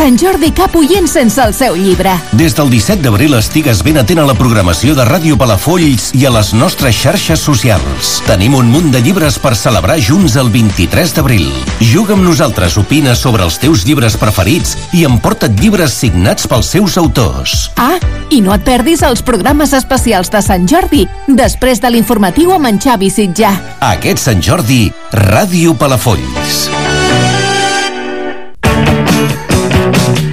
Sant Jordi cap oient sense el seu llibre. Des del 17 d'abril estigues ben atent a la programació de Ràdio Palafolls i a les nostres xarxes socials. Tenim un munt de llibres per celebrar junts el 23 d'abril. Juga amb nosaltres, opina sobre els teus llibres preferits i emporta't llibres signats pels seus autors. Ah, i no et perdis els programes especials de Sant Jordi després de l'informatiu amb en Xavi Sitjà. Aquest Sant Jordi, Ràdio Palafolls.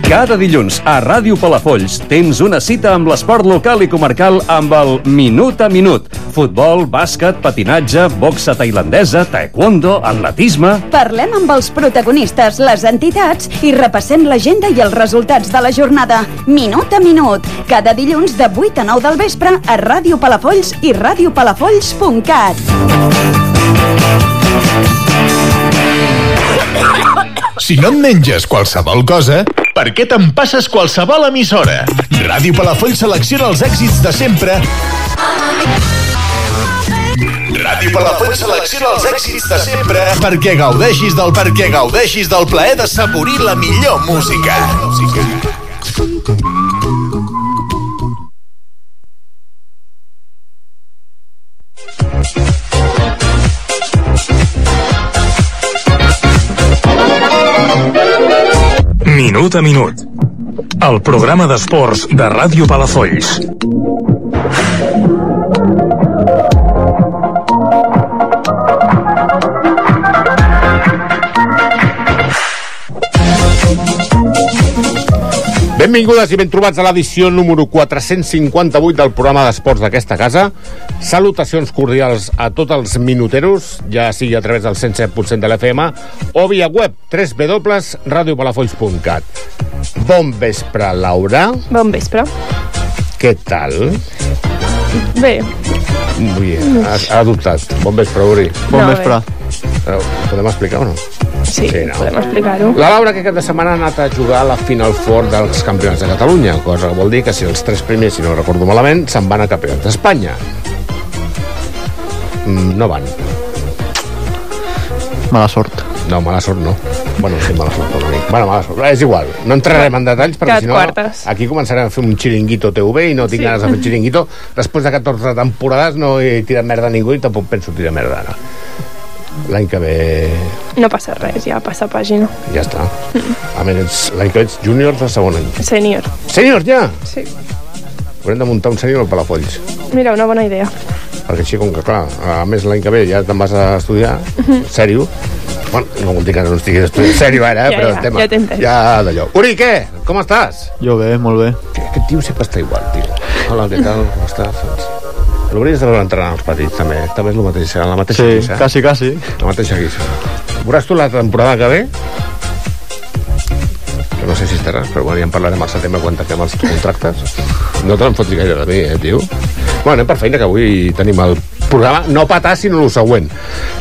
Cada dilluns a Ràdio Palafolls tens una cita amb l'esport local i comarcal amb el Minut a Minut. Futbol, bàsquet, patinatge, boxa tailandesa, taekwondo, atletisme... Parlem amb els protagonistes, les entitats i repassem l'agenda i els resultats de la jornada. Minut a minut. Cada dilluns de 8 a 9 del vespre a Ràdio Palafolls i radiopalafolls.cat. Si no et menges qualsevol cosa, per què te'n passes qualsevol emissora? Ràdio Palafolls selecciona els èxits de sempre Ràdio Palafolls selecciona els èxits de sempre perquè gaudeixis del perquè gaudeixis del plaer de saborir la millor música. música. Minut a minut. El programa d'esports de Ràdio Palafolls. Benvingudes i ben trobats a l'edició número 458 del programa d'esports d'aquesta casa. Salutacions cordials a tots els minuteros, ja sigui a través del 107% de l'FM o via web www.radiopalafolls.cat. Bon vespre, Laura. Bon vespre. Què tal? Bé, Muy bien, ha, ha dubtat. Bon vespre, Uri. Bon No, vespre. Eh, Podem explicar o no? sí, Sí, no. podem explicar-ho. La Laura que aquest de setmana ha anat a jugar a la Final Four dels campionats de Catalunya, cosa que vol dir que si els tres primers, si no recordo malament, se'n van a campionats d'Espanya. Mm, no van. Mala sort. No, mala sort no. Bueno, sí, mala sort mica. Bueno, mala sort. És igual. No entrarem en detalls perquè si no quartes. aquí començarem a fer un xiringuito TV i no tinc Sí. ganes de fer xiringuito. Després de 14 temporades no he tirat merda a ningú i tampoc penso tirar merda ara. L'any que ve No passa res, ja passa pàgina. ja està. A més, ets- l'any que ve ets júnior de segon any. Sènior. Sènior ja? Sí. Haurem de muntar un sènior al Palafolls. Mira, una bona idea. Perquè així, com que, clar, a més l'any que ve ja te'n vas a estudiar, sèrio. Bueno, no vol dir que no estiguis estudiant sèrio ara, eh? Ja, però ja, el tema... ja t'entenc. Ja d'allò. Uri, què? Com estàs? Jo bé, molt bé. Que, aquest tio sempre està igual, tio. Hola, què tal? Com estàs? De veure entrenar als petits, també. També és el mateix, la mateixa Sí, guisa. quasi, quasi. La mateixa guisa. Veuràs tu la temporada que ve? Que no sé si estaràs, però bueno, ja en parlarem al setembre quan tanquem els contractes. No te'n fotis gaire de mi, eh, tio? Bueno, anem per feina, que avui tenim el programa no patar, sinó el següent.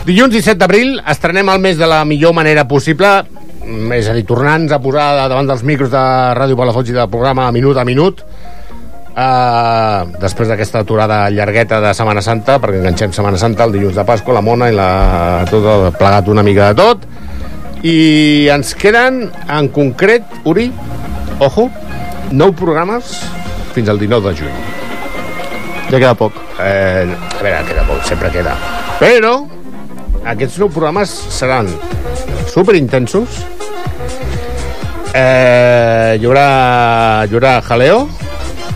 Dilluns 17 d'abril estrenem el mes de la millor manera possible, mm, és a dir, tornant a posar davant dels micros de Ràdio Palafolls i del programa minut a minut, Uh, després d'aquesta aturada llargueta de Setmana Santa, perquè enganxem Setmana Santa, el dilluns de Pasqua, la Mona i la, tot plegat una mica de tot. I ens queden, en concret, Uri, ojo, nou programes fins al 19 de juny. Ja queda poc. Eh, a veure, queda poc, sempre queda. Però aquests nou programes seran superintensos. Eh, hi, haurà, hi haurà jaleo,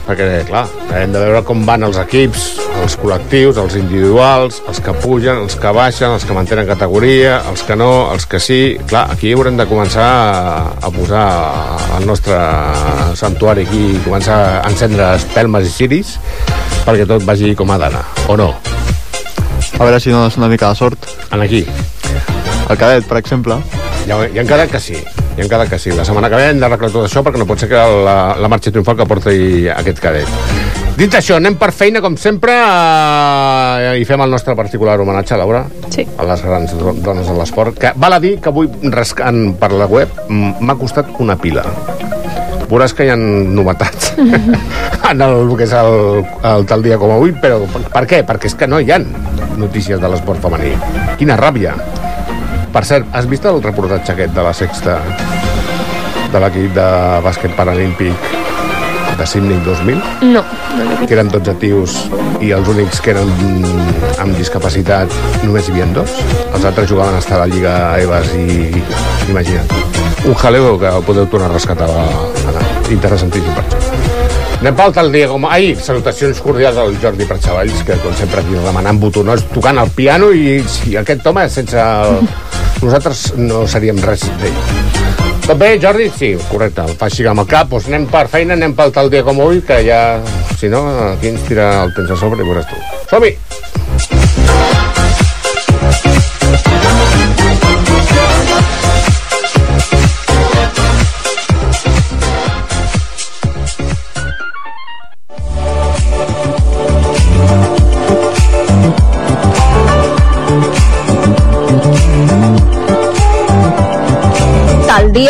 perquè, clar, hem de veure com van els equips, els col·lectius, els individuals, els que pugen, els que baixen, els que mantenen categoria, els que no, els que sí... Clar, aquí haurem de començar a, posar el nostre santuari aquí i començar a encendre espelmes i ciris perquè tot vagi com ha d'anar, o no? A veure si dones una mica de sort. En aquí. El cadet, per exemple. Ja, ja quedat que sí. Han quedat que sí. La setmana que ve hem d'arreglar tot això perquè no pot ser que la, la marxa triomfal que porti aquest cadet. Dit això, anem per feina, com sempre, eh, i fem el nostre particular homenatge, Laura, Sí. a les grans do- dones de l'esport, que val a dir que avui, rascant per la web, m'ha costat una pila. Veuràs que hi ha novetats en el, que és el, el tal dia com avui, però per, per què? Perquè és que no hi ha notícies de l'esport femení. Quina ràbia. Per cert, has vist el reportatge aquest de la Sexta de l'equip de bàsquet paralímpic de Sydney 2000, No, que eren 12 tios i els únics que eren amb discapacitat només hi havia dos. Els altres jugaven a estar a la Lliga Evas i imagina't. Un jaleo que podeu tornar a rescatar a, a, interessantíssim per això. Anem pel tal dia com... Ai, salutacions cordials al Jordi Pratxavalls, que com sempre aquí demanant botonons, tocant el piano i si aquest home sense... El... Nosaltres no seríem res d'ell. Tot bé, Jordi? Sí, correcte, el fa així amb el cap. Doncs anem per feina, anem pel tal dia com avui, que ja... Si no, aquí ens tira el temps a sobre i veuràs tu. Som-hi!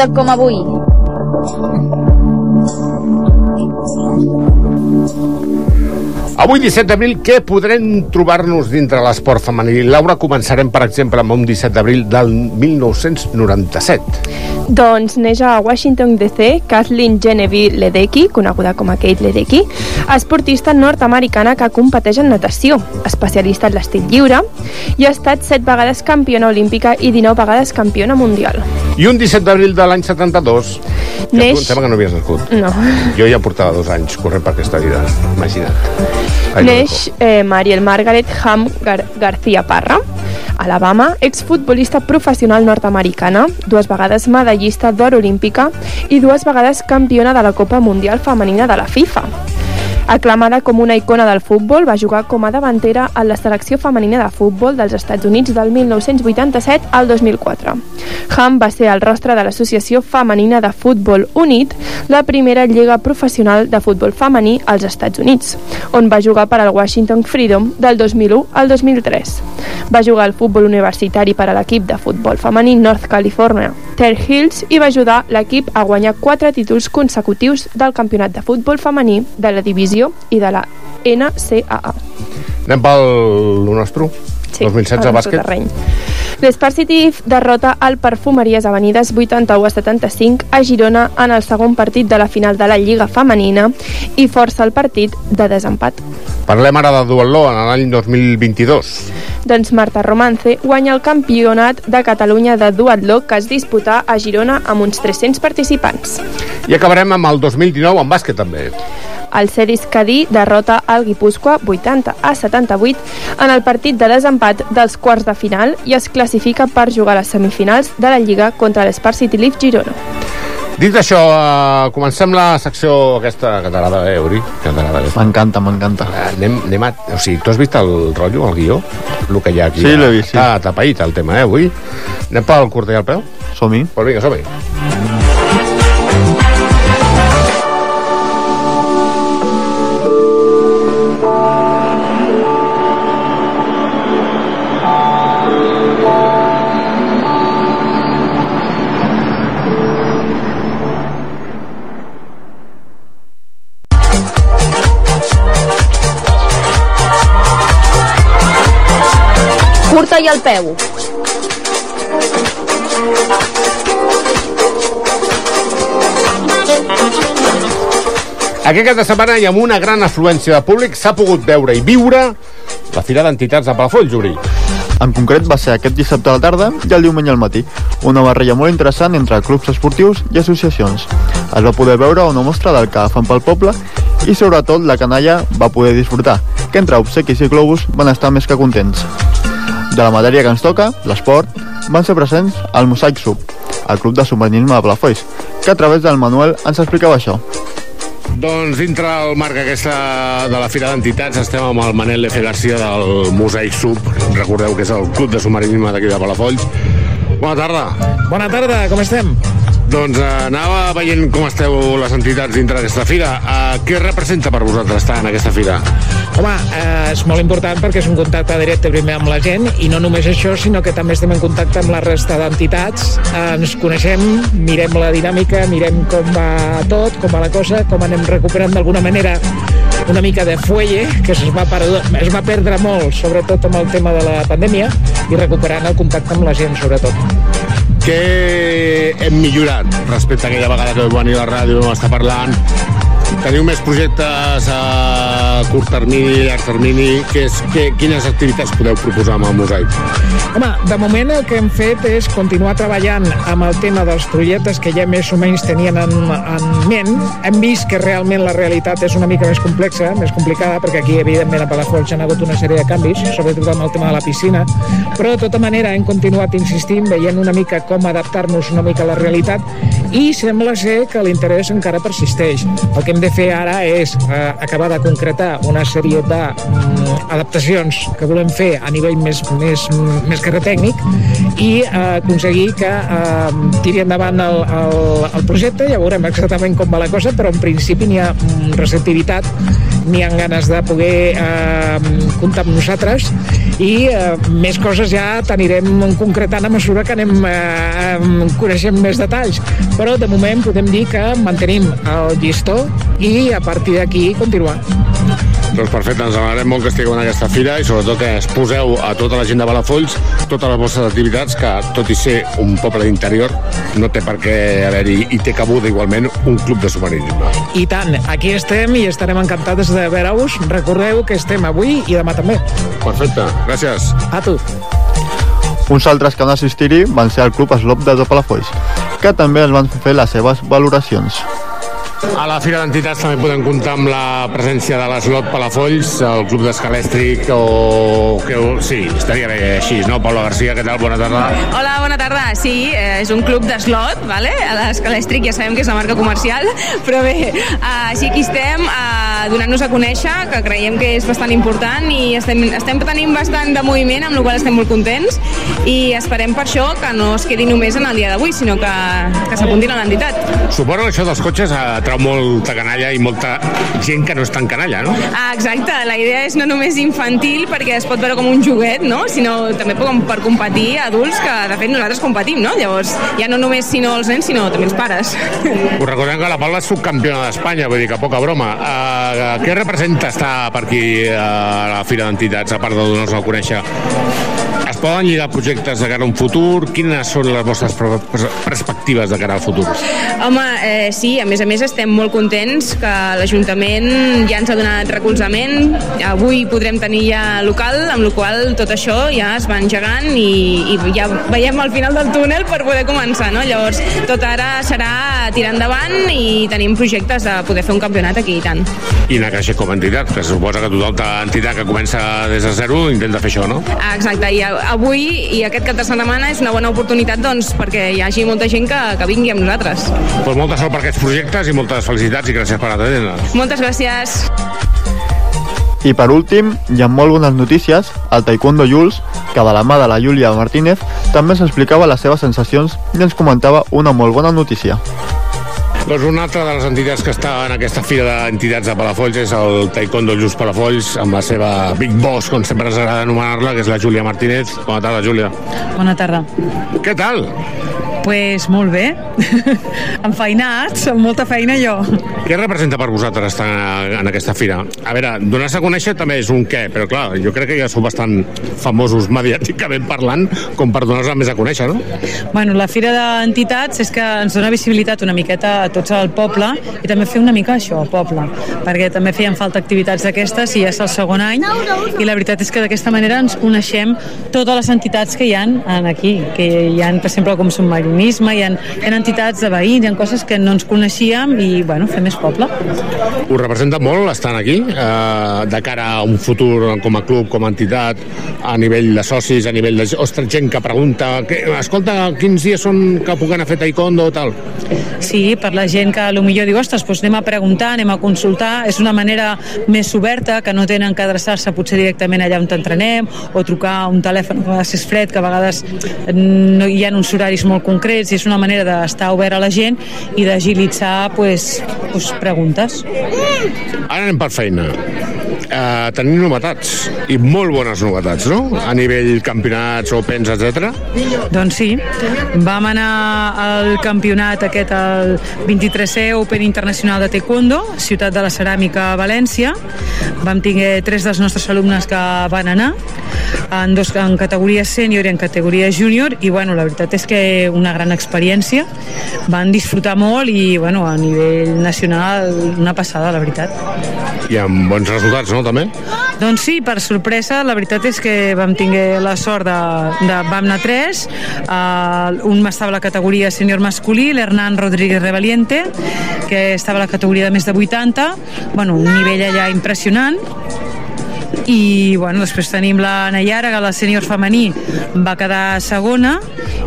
Dia com avui. Avui, 17 d'abril, què podrem trobar-nos dintre l'esport femení? Laura, començarem, per exemple, amb un 17 d'abril del 1997. Doncs neix a Washington DC Kathleen Genevieve Ledecky, coneguda com a Kate Ledecky, esportista nord-americana que competeix en natació, especialista en l'estil lliure, i ha estat 7 vegades campiona olímpica i 19 vegades campiona mundial. I un 17 d'abril de l'any 72, que Neix- tu em sembla que no havies nascut. No. Jo ja portava dos anys corrent per aquesta vida, imagina't. Ai, Neix eh, Mariel Margaret Ham Gar García Parra, Alabama, exfutbolista professional nord-americana, dues vegades medallista d'or olímpica i dues vegades campiona de la Copa Mundial Femenina de la FIFA. Aclamada com una icona del futbol, va jugar com a davantera en la selecció femenina de futbol dels Estats Units del 1987 al 2004. Ham va ser el rostre de l'Associació Femenina de Futbol Unit, la primera lliga professional de futbol femení als Estats Units, on va jugar per al Washington Freedom del 2001 al 2003. Va jugar al futbol universitari per a l'equip de futbol femení North California Tar Heels i va ajudar l'equip a guanyar quatre títols consecutius del campionat de futbol femení de la divisió i de la NCAA. Anem pel nostre? Sí, 2016 al bàsquet. terreny. L'Espart City derrota el Perfumeries Avenides 81 a 75 a Girona en el segon partit de la final de la Lliga Femenina i força el partit de desempat. Parlem ara de duatló en l'any 2022. Doncs Marta Romance guanya el campionat de Catalunya de duatló que es disputà a Girona amb uns 300 participants. I acabarem amb el 2019 en bàsquet també. El Cedis Cadí derrota el Guipúscoa 80 a 78 en el partit de desempat dels quarts de final i es classifica per jugar a les semifinals de la Lliga contra l'Espart City Leaf Girona. Dit això, eh, comencem la secció aquesta que t'agrada, eh, Uri? Que t'agrada. M'encanta, m'encanta. Eh, Anem, anem a... O sigui, tu has vist el rotllo, el guió? El que hi ha aquí? Sí, l'he vist, sí. Està tapaït el tema, eh, avui. Anem pel curta i al peu? Som-hi. Pues vinga, som-hi. Curta i al peu. Aquest cap de setmana i amb una gran afluència de públic s'ha pogut veure i viure la Fira d'Entitats de Palafolls, Uri. En concret va ser aquest dissabte a la tarda i el diumenge al matí. Una barreja molt interessant entre clubs esportius i associacions. Es va poder veure una mostra del que fan pel poble i sobretot la canalla va poder disfrutar, que entre obsequis i globus van estar més que contents. De la matèria que ens toca, l'esport, van ser presents al Mosaic Sub, el club de submarinisme de Palafolls, que a través del Manuel ens explicava això. Doncs dintre el marc aquesta de la Fira d'Entitats estem amb el Manel F. Garcia del Mosaic Sub. Recordeu que és el club de submarinisme d'aquí de Palafolls. Bona tarda. Bona tarda, com estem? Doncs eh, anava veient com esteu les entitats dintre d'aquesta fira. Eh, què representa per vosaltres estar en aquesta fira? Home, eh, és molt important perquè és un contacte directe primer amb la gent i no només això, sinó que també estem en contacte amb la resta d'entitats, eh, ens coneixem, mirem la dinàmica, mirem com va tot, com va la cosa, com anem recuperant d'alguna manera una mica de fuelle que es va, per, es va perdre molt, sobretot amb el tema de la pandèmia, i recuperant el contacte amb la gent, sobretot. Què hem millorat respecte a aquella vegada que vau venir a la ràdio, vam estar parlant, Teniu més projectes a curt termini, llarg termini? Que és, que, quines activitats podeu proposar amb el Mosaic? Home, de moment el que hem fet és continuar treballant amb el tema dels projectes que ja més o menys tenien en, en ment. Hem vist que realment la realitat és una mica més complexa, més complicada, perquè aquí, evidentment, a Palafolls han hagut una sèrie de canvis, sobretot amb el tema de la piscina, però de tota manera hem continuat insistint, veient una mica com adaptar-nos una mica a la realitat i sembla ser que l'interès encara persisteix. El que hem de fer ara és eh, acabar de concretar una sèrie d'adaptacions mm, que volem fer a nivell més, més, més que tècnic i eh, aconseguir que eh, tiri endavant el, el, el projecte, ja veurem exactament com va la cosa, però en principi n'hi ha mm, receptivitat n'hi ha ganes de poder eh, comptar amb nosaltres i eh, més coses ja t'anirem concretant a mesura que anem eh, coneixent més detalls però de moment podem dir que mantenim el llistó i a partir d'aquí continuar. Doncs perfecte, ens alegrem molt que estigueu en aquesta fira i sobretot que es poseu a tota la gent de Balafolls totes les vostres activitats que, tot i ser un poble d'interior, no té per què haver-hi i té cabuda igualment un club de submarinisme. I tant, aquí estem i estarem encantats de veure-us. Recordeu que estem avui i demà també. Perfecte, gràcies. A tu. Uns altres que van assistir-hi van ser el Club Eslop de Palafolls, que també es van fer les seves valoracions. A la Fira d'Entitats també podem comptar amb la presència de l'Eslot Palafolls, el Club d'Escalèstric o... Que, sí, estaria bé així, no? Paula Garcia, què tal? Bona tarda. Hola, bona tarda. Sí, eh, és un club d'eslot, vale? a l'Escalèstric ja sabem que és la marca comercial, però bé, eh, sí aquí estem eh, donant-nos a conèixer, que creiem que és bastant important i estem, estem tenint bastant de moviment, amb la qual estem molt contents i esperem per això que no es quedi només en el dia d'avui, sinó que, que s'apuntin a l'entitat. Suposo que això dels cotxes atrau molta canalla i molta gent que no és tan canalla, no? Ah, exacte, la idea és no només infantil perquè es pot veure com un joguet, no? sinó també com per competir adults que de fet nosaltres competim, no? Llavors ja no només sinó els nens, sinó també els pares. Us recordem que la Paula és subcampiona d'Espanya, vull dir que poca broma. Uh, què representa estar per aquí a la Fira d'Entitats, a part de donar-nos a conèixer es poden lligar projectes de cara a un futur? Quines són les vostres perspectives de cara al futur? Home, eh, sí, a més a més estem molt contents que l'Ajuntament ja ens ha donat recolzament. Avui podrem tenir ja local, amb la qual tot això ja es va engegant i, i ja veiem al final del túnel per poder començar, no? Llavors, tot ara serà tirar endavant i tenim projectes de poder fer un campionat aquí i tant. I anar creixent com a entitat, que suposa que tota entitat que comença des de zero intenta fer això, no? Exacte, i avui i aquest cap de setmana és una bona oportunitat doncs, perquè hi hagi molta gent que, que vingui amb nosaltres. Pues molta sort per aquests projectes i moltes felicitats i gràcies per atendre'ns. Moltes gràcies. I per últim, hi ha molt bones notícies, el Taekwondo Jules, que de la mà de la Júlia Martínez, també s'explicava les seves sensacions i ens comentava una molt bona notícia. Doncs una altra de les entitats que està en aquesta fira d'entitats de Palafolls és el Taekwondo Just Palafolls, amb la seva Big Boss, com sempre ens agrada anomenar-la, que és la Júlia Martínez. Bona tarda, Júlia. Bona tarda. Què tal? Pues molt bé. Enfeinats, amb molta feina jo. Què representa per vosaltres estar en aquesta fira? A veure, donar-se a conèixer també és un què, però clar, jo crec que ja sou bastant famosos mediàticament parlant com per donar-se més a conèixer, no? Bueno, la fira d'entitats és que ens dona visibilitat una miqueta a tots al poble i també fer una mica això al poble, perquè també feien falta activitats d'aquestes i ja és el segon any i la veritat és que d'aquesta manera ens coneixem totes les entitats que hi han aquí, que hi han, per exemple, com submarinisme, hi ha, hi ha entitats de veïns, hi ha coses que no ens coneixíem i, bueno, fer més poble. Us representa molt estar aquí, eh, de cara a un futur com a club, com a entitat, a nivell de socis, a nivell de ostres, gent que pregunta, que, escolta, quins dies són que puc anar a fer taekwondo o tal? Sí, per la gent que potser diu, ostres, doncs anem a preguntar, anem a consultar, és una manera més oberta, que no tenen que adreçar-se potser directament allà on t'entrenem, o trucar a un telèfon a vegades és fred, que a vegades no hi ha uns horaris molt concrets, i és una manera d'estar obert a la gent i d'agilitzar pues, pues, preguntes. Ara anem per feina. Eh, tenim novetats, i molt bones novetats, no? A nivell campionats, opens, etc. Doncs sí, vam anar al campionat aquest, el 23è Open Internacional de Taekwondo, Ciutat de la Ceràmica, València. Vam tinguer tres dels nostres alumnes que van anar, en, dos, en categoria sènior i en categoria júnior, i bueno, la veritat és que una gran experiència. Van disfrutar molt i bueno, a nivell nacional una passada, la veritat. I amb bons resultats, no, també? Doncs sí, per sorpresa, la veritat és que vam tinguer la sort de, de vam anar tres, uh, un estava a la categoria sènior masculí, l'Hernan Rodríguez Revaliente, que estava a la categoria de més de 80, bueno, un nivell allà impressionant, i bueno, després tenim la Nayara, que la sènior femení va quedar segona,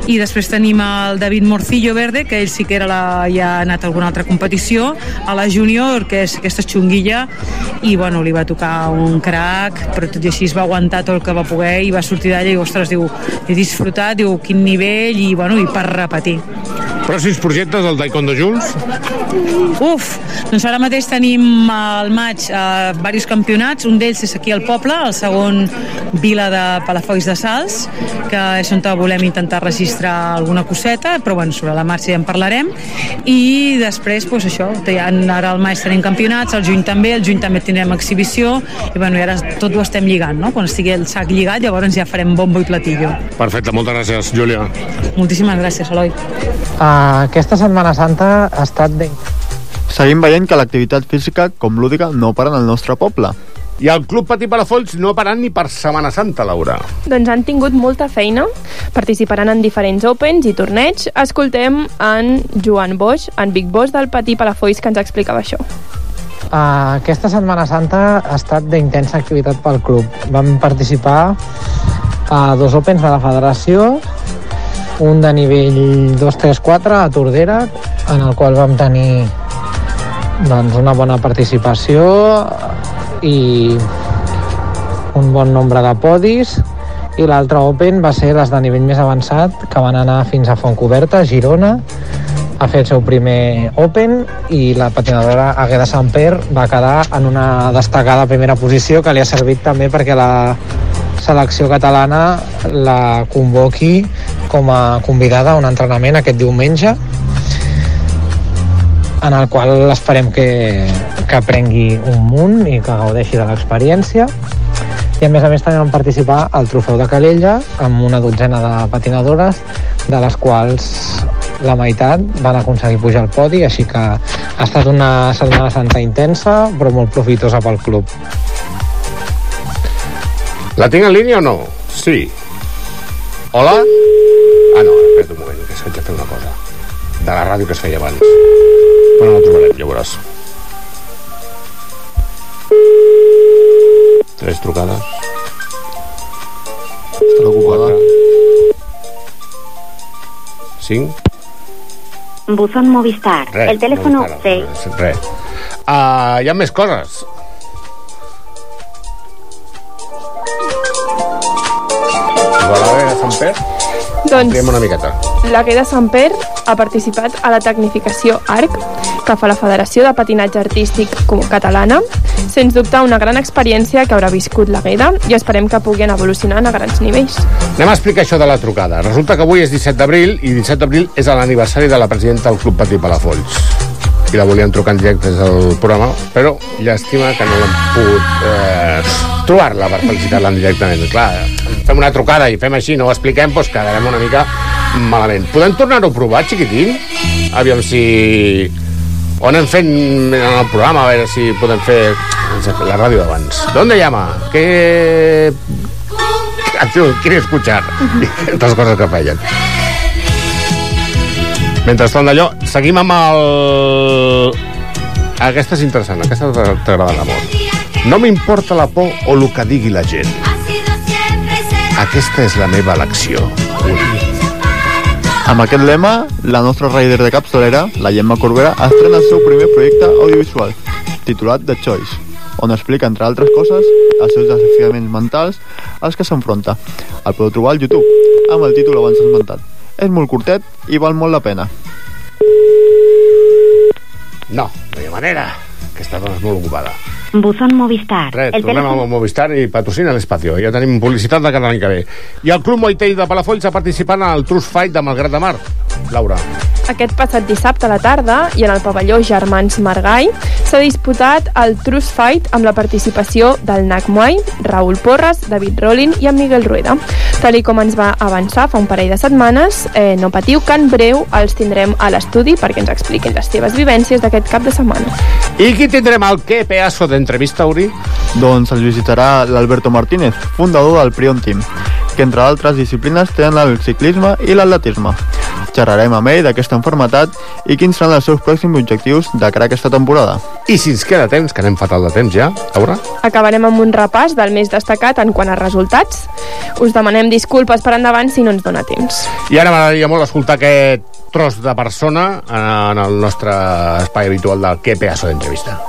i després tenim el David Morcillo Verde, que ell sí que era la, ja ha anat a alguna altra competició, a la júnior, que és aquesta xunguilla, i bueno, li va tocar un crack, però tot i així es va aguantar tot el que va poder i va sortir d'allà i, ostres, diu, he disfrutat, diu, quin nivell, i bueno, i per repetir. Pròxims projectes del Taekwondo Jules? Uf, doncs ara mateix tenim al maig eh, diversos campionats, un d'ells és aquí al poble, el segon Vila de Palafolls de Sals, que és on volem intentar registrar alguna coseta, però bueno, sobre la marxa ja en parlarem, i després, doncs això, te- ara al maig tenim campionats, al juny també, al juny també tindrem exhibició, i bueno, i ara tot ho estem lligant, no? Quan estigui el sac lligat, llavors ja farem bombo i platillo. Perfecte, moltes gràcies, Júlia. Moltíssimes gràcies, Eloi. Uh, aquesta Setmana Santa ha estat de... Seguim veient que l'activitat física com lúdica no para en el nostre poble. I el Club Patí Palafolls no ha parat ni per Setmana Santa, Laura. Doncs han tingut molta feina, participaran en diferents Opens i torneigs. Escoltem en Joan Boix, en Big Boss del Patí Palafolls, que ens explicava això. Uh, aquesta Setmana Santa ha estat d'intensa activitat pel club. Vam participar a dos Opens de la federació, un de nivell 2-3-4 a Tordera, en el qual vam tenir doncs, una bona participació i un bon nombre de podis i l'altre Open va ser les de nivell més avançat que van anar fins a Fontcoberta, Girona a fer el seu primer Open i la patinadora Agueda Samper va quedar en una destacada primera posició que li ha servit també perquè la selecció catalana la convoqui com a convidada a un entrenament aquest diumenge en el qual esperem que, que aprengui un munt i que gaudeixi de l'experiència i a més a més també vam participar al trofeu de Calella amb una dotzena de patinadores de les quals la meitat van aconseguir pujar al podi així que ha estat una setmana santa intensa però molt profitosa pel club La tinc en línia o no? Sí. Hola? Ah, no, espera un moment, que de fer una cosa. De la ràdio que es feia abans. Però no la trobarem, ja veuràs. Tres trucades. Estarà ocupada. Cinc. Buzón Movistar. Res, el teléfono no, 6. Res. Uh, hi ha més coses. Igualada de Sant Pere? Doncs Ampliem una miqueta. la Queda Sant Per ha participat a la tecnificació ARC, que fa la Federació de Patinatge Artístic Com- Catalana. Sens dubte, una gran experiència que haurà viscut la Gueda i esperem que puguin evolucionar a grans nivells. Anem a explicar això de la trucada. Resulta que avui és 17 d'abril i 17 d'abril és l'aniversari de la presidenta del Club Patí Palafolls. I la volien trucar en directe des del programa, però llàstima que no l'hem pogut eh, trobar-la per felicitar-la en directament. Clar, fem una trucada i fem així, no ho expliquem, doncs quedarem una mica malament. Podem tornar-ho a provar, xiquitín? Aviam si... O anem fent en el programa, a veure si podem fer la ràdio d'abans. ¿Dónde llama? ¿Qué canción quiere escuchar? Tantes coses que feien. Mentrestant d'allò, seguim amb el... Aquesta és interessant, aquesta t'agrada molt. No m'importa la por o el que digui la gent. Aquesta és la meva elecció. Uri. Amb aquest lema, la nostra rider de capçalera, la Gemma Corbera, estrena el seu primer projecte audiovisual, titulat The Choice, on explica, entre altres coses, els seus desafiaments mentals als que s'enfronta. El podeu trobar al YouTube, amb el títol abans esmentat. És molt curtet i val molt la pena. No, no hi ha manera. Aquesta dona és molt ocupada. Buzón Movistar. Res, El tornem teléfono- a Movistar i patrocina l'Espacio. Ja tenim publicitat de cada any que ve. I el Club Moitell de Palafolls ha participat en el Trust Fight de Malgrat de Mar. Laura. Aquest passat dissabte a la tarda i en el pavelló Germans Margai s'ha disputat el Trust Fight amb la participació del Nac Muay, Raül Porres, David Rollin i en Miguel Rueda. Tal i com ens va avançar fa un parell de setmanes, eh, no patiu que en breu els tindrem a l'estudi perquè ens expliquin les seves vivències d'aquest cap de setmana. I qui tindrem al que pedazo d'entrevista, Uri? Doncs el visitarà l'Alberto Martínez, fundador del Prion Team, que entre altres disciplines tenen el ciclisme i l'atletisme. Xerrarem amb ell d'aquesta enfermetat i quins seran els seus pròxims objectius de cara a aquesta temporada. I si ens queda temps, que anem fatal de temps ja, Laura? Acabarem amb un repàs del més destacat en quant a resultats. Us demanem disculpes per endavant si no ens dona temps. I ara m'agradaria molt escoltar aquest tros de persona en el nostre espai habitual del que pedazo d'entrevista.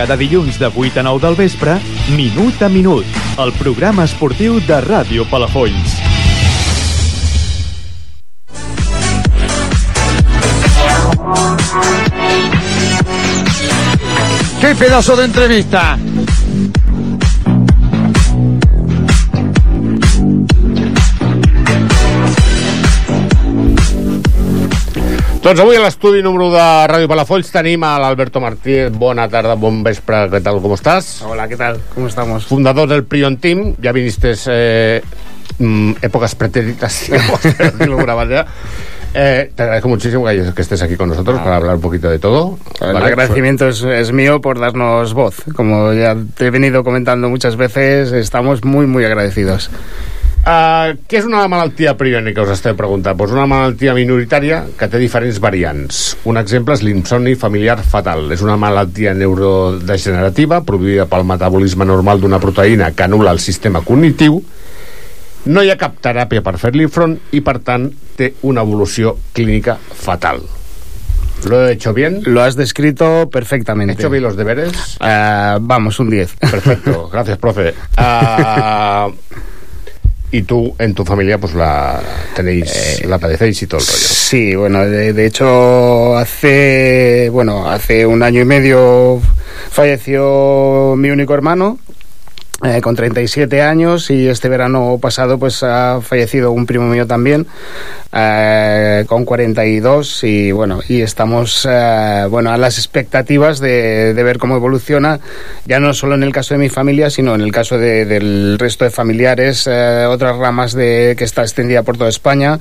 Cada dilluns de 8 a 9 del vespre, Minut a Minut, el programa esportiu de Ràdio Palafolls. ¡Qué pedazo de entrevista! Doncs avui a l'estudi número de Ràdio Palafolls tenim a l'Alberto Martínez. Bona tarda, bon vespre, ¿qué tal, cómo estás? Hola, ¿qué tal? ¿Cómo estamos? Fundador del Prion Team, ya viniste eh, mm, épocas pretéritas, por decirlo de alguna manera. Eh, te agradezco muchísimo que, que estés aquí con nosotros Ah. para hablar un poquito de todo. El ¿vale? agradecimiento es, es mío por darnos voz. Como ya te he venido comentando muchas veces, estamos muy, muy agradecidos. Uh, què és una malaltia priònica, us esteu preguntant? Pues una malaltia minoritària que té diferents variants. Un exemple és l'insomni familiar fatal. És una malaltia neurodegenerativa produïda pel metabolisme normal d'una proteïna que anul·la el sistema cognitiu. No hi ha cap teràpia per fer-li front i, per tant, té una evolució clínica fatal. ¿Lo he hecho bien? Lo has descrito perfectamente. ¿He hecho bien los deberes? Eh, vamos, un 10. Perfecto, gracias, profe. Ah, y tú, en tu familia, pues la tenéis, la padecéis y todo el rollo. Sí, bueno, de, de hecho hace, bueno, hace un año y medio falleció mi único hermano. Eh, con 37 años y este verano pasado pues ha fallecido un primo mío también eh, con 42 y bueno y estamos eh, bueno a las expectativas de, de ver cómo evoluciona ya no solo en el caso de mi familia sino en el caso de- del resto de familiares eh, otras ramas de que está extendida por toda España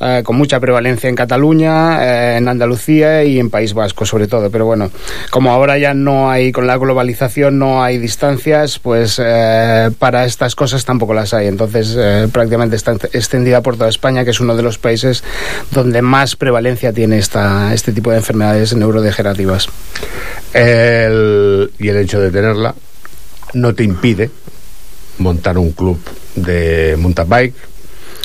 eh, con mucha prevalencia en Cataluña eh, en Andalucía y en País Vasco sobre todo. Pero bueno como ahora ya no hay con la globalización no hay distancias pues eh, para estas cosas tampoco las hay entonces eh, prácticamente está extendida por toda España que es uno de los países donde más prevalencia tiene esta, este tipo de enfermedades neurodegenerativas y el hecho de tenerla no te impide montar un club de mountain bike,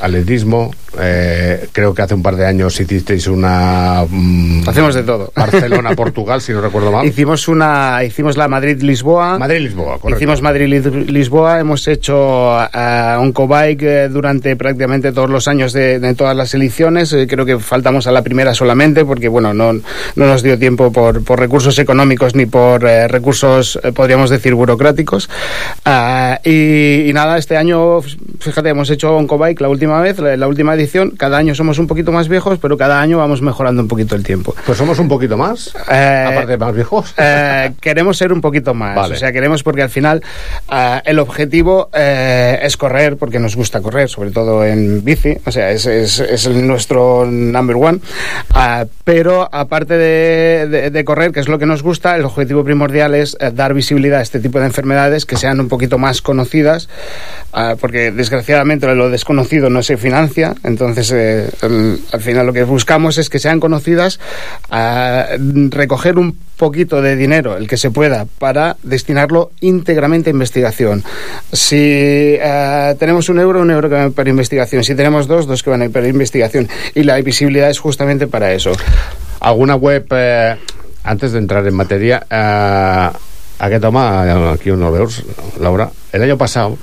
atletismo. Eh, creo que hace un par de años hicisteis una. mm, Hacemos de todo. Barcelona, Portugal, si no recuerdo mal. Hicimos una, hicimos la Madrid-Lisboa. Madrid-Lisboa, correcto. Hicimos Madrid-Lisboa, hemos hecho eh, un co-bike eh, durante prácticamente todos los años de, de todas las ediciones. Eh, creo que faltamos a la primera solamente porque, bueno, no, no nos dio tiempo por, por recursos económicos ni por eh, recursos, eh, podríamos decir, burocráticos. Ah, y, y nada, este año, fíjate, hemos hecho un co-bike la última vez, la, la última edición. Cada año somos un poquito más viejos, pero cada año vamos mejorando un poquito el tiempo. Pues somos un poquito más, aparte de más viejos. Eh, queremos ser un poquito más. Vale. O sea, queremos porque al final eh, el objetivo eh, es correr, porque nos gusta correr, sobre todo en bici. O sea, es, es, es nuestro number one. Ah, pero aparte de, de- de correr, que es lo que nos gusta, el objetivo primordial es eh, dar visibilidad a este tipo de enfermedades que sean un poquito más conocidas, ah, porque desgraciadamente lo desconocido no se financia. Entonces, eh, el- al final lo que buscamos es que sean conocidas, ah, recoger un poquito de dinero, el que se pueda, para destinarlo íntegramente a investigación. Si eh, tenemos un euro, un euro que va para investigación. Si tenemos dos, dos que van a ir para investigación. Y la visibilidad es justamente para eso. ¿Alguna web, eh, antes de entrar en materia, eh, aquest home, aquí on el veus, Laura, el año pasado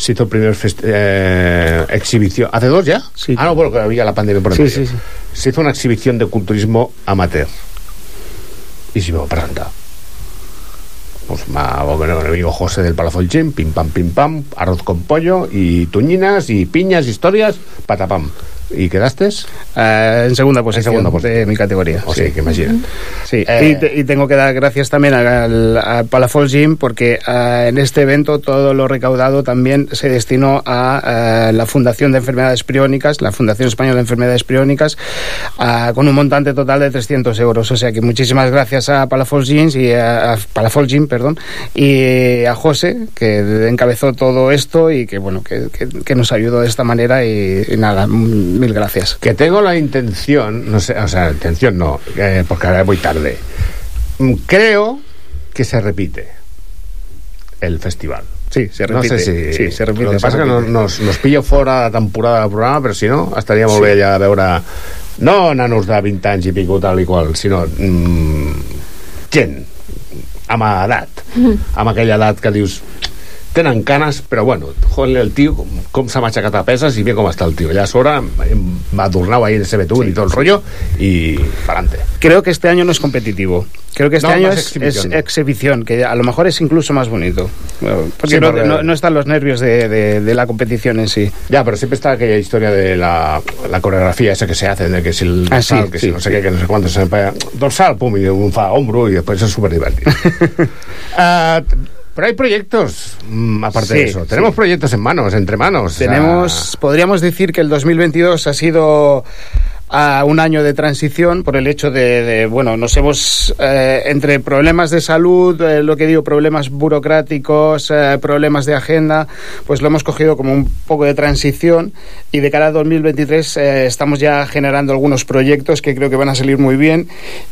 se hizo el primer eh, exhibición. ¿Hace dos ya? Sí. Ah, no, bueno, que había la pandemia por Sí, sí, sí. Se hizo una exhibición de culturismo amateur. Y se me va a presentar. Pues ma, bueno, el amigo José del Palafolchín, pim pam, pim pam, arroz con pollo y tuñinas y piñas, historias, patapam. ¿Y quedaste? Eh, en segunda posición segunda posición. de mi categoría. O sea, que imagina. Sí, Eh, y, te- y tengo que dar gracias también al, al Palafox Gym porque eh, en este evento todo lo recaudado también se destinó a eh, la Fundación de Enfermedades Priónicas, la Fundación Española de Enfermedades Priónicas, con un montante total de 300 euros. O sea que muchísimas gracias a Palafox Gym y a, a Palafox Gym, perdón, y a José que encabezó todo esto y que bueno que, que- que nos ayudó de esta manera y, y nada, mil gracias. Que tengo la intención, no sé, o sea, intención no, eh, porque ahora voy tarde. Mm, Creo que se repite el festival. Sí, se No repite. sé si... Sí, se repite, Lo que passa que repite. nos, nos, pillo fora de temporada del programa, però si no, estaria molt Sí. bé ja veure... No nanos de 20 anys i pico, tal i qual, sinó mm, gent amb edat, amb aquella edat que dius tenen canes, però bueno, joder, el tio com, com s'ha matxacat a peses i bé com està el tio. Allà a sobre em va adornar ahí en ese betún y todo el rollo y para adelante. Creo que este año no es competitivo. Creo que este No, año es exhibición. es exhibición, que a lo mejor es incluso más bonito. Porque, Sí, no, porque- no- no están los nervios de, de- de la competición en sí. Ya, pero siempre está aquella historia de la, la coreografía esa que se hace, de que si el Ah, dorsal, sí, que si no sé qué, que no sé cuánto se dorsal, pum, y un fa hombro y después es súper divertido. Ah, pero hay proyectos, mm, aparte de eso. Tenemos sí. proyectos en manos, entre manos. Tenemos, podríamos decir que el 2022 ha sido ah, un año de transición por el hecho de, de, bueno, nos hemos, eh, entre problemas de salud, eh, lo que digo, problemas burocráticos, eh, problemas de agenda, pues lo hemos cogido como un poco de transición y de cara a 2023 eh, estamos ya generando algunos proyectos que creo que van a salir muy bien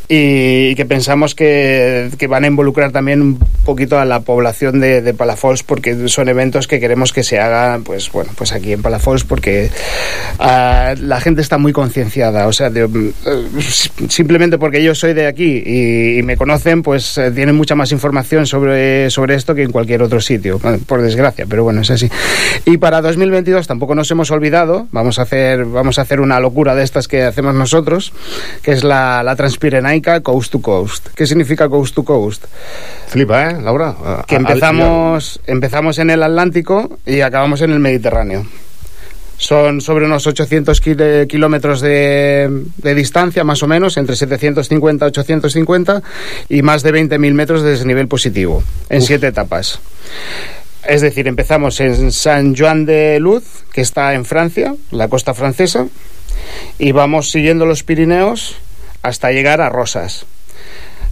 y, y que pensamos que, que van a involucrar también un poquito a la población de, de Palafols porque son eventos que queremos que se hagan pues bueno pues aquí en Palafols porque ah, la gente está muy concienciada o sea de, eh, simplemente porque yo soy de aquí y, y me conocen pues eh, tienen mucha más información sobre, sobre esto que en cualquier otro sitio Bueno, por desgracia pero bueno es así y para 2022 tampoco nos hemos olvidado vamos a hacer vamos a hacer una locura de estas que hacemos nosotros que es la, la Transpirenaica Coast to Coast ¿qué significa Coast to Coast? Flipa, ¿eh, Laura? Que empezamos, empezamos en el Atlántico y acabamos en el Mediterráneo. Son sobre unos 800 kil- kilómetros de, de distancia, más o menos, entre 750 y 850, y más de 20.000 metros de desnivel positivo, en siete etapas. Es decir, empezamos en San Juan de Luz, que está en Francia, la costa francesa, y vamos siguiendo los Pirineos hasta llegar a Rosas.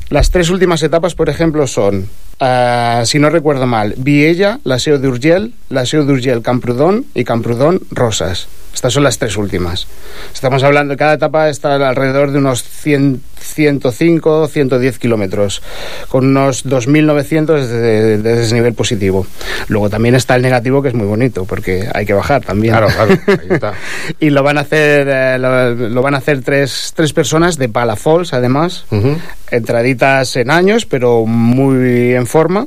Las tres últimas etapas, por ejemplo, son, ah, si no recuerdo mal, Viella, la Seu d'Urgell, la Seu d'Urgell, Camprodon y Camprodon, Rosas. Estas son las tres últimas. Estamos hablando, cada etapa está alrededor de unos 100, 105, 110 kilómetros, con unos 2.900 de, de desnivel positivo. Luego también está el negativo, que es muy bonito, porque hay que bajar también. Claro, claro, ahí está. y lo van a hacer, eh, lo, lo van a hacer tres, tres personas de Palafols, además entraditas en años, pero muy en forma.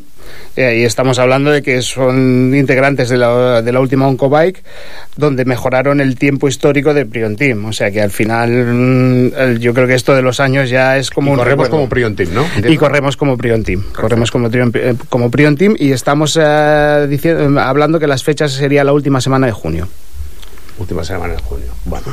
Eh, y estamos hablando de que son integrantes de la, de la última Oncobike, donde mejoraron el tiempo histórico de Prion Team. O sea que al final, mm, yo creo que esto de los años ya es como Y un corremos recuerdo. como Prion Team, ¿no? Y corremos como Prion Team. Corremos como, eh, como Prion Team y estamos eh, diciendo, hablando que las fechas sería la última semana de junio. Última semana de junio. Bueno.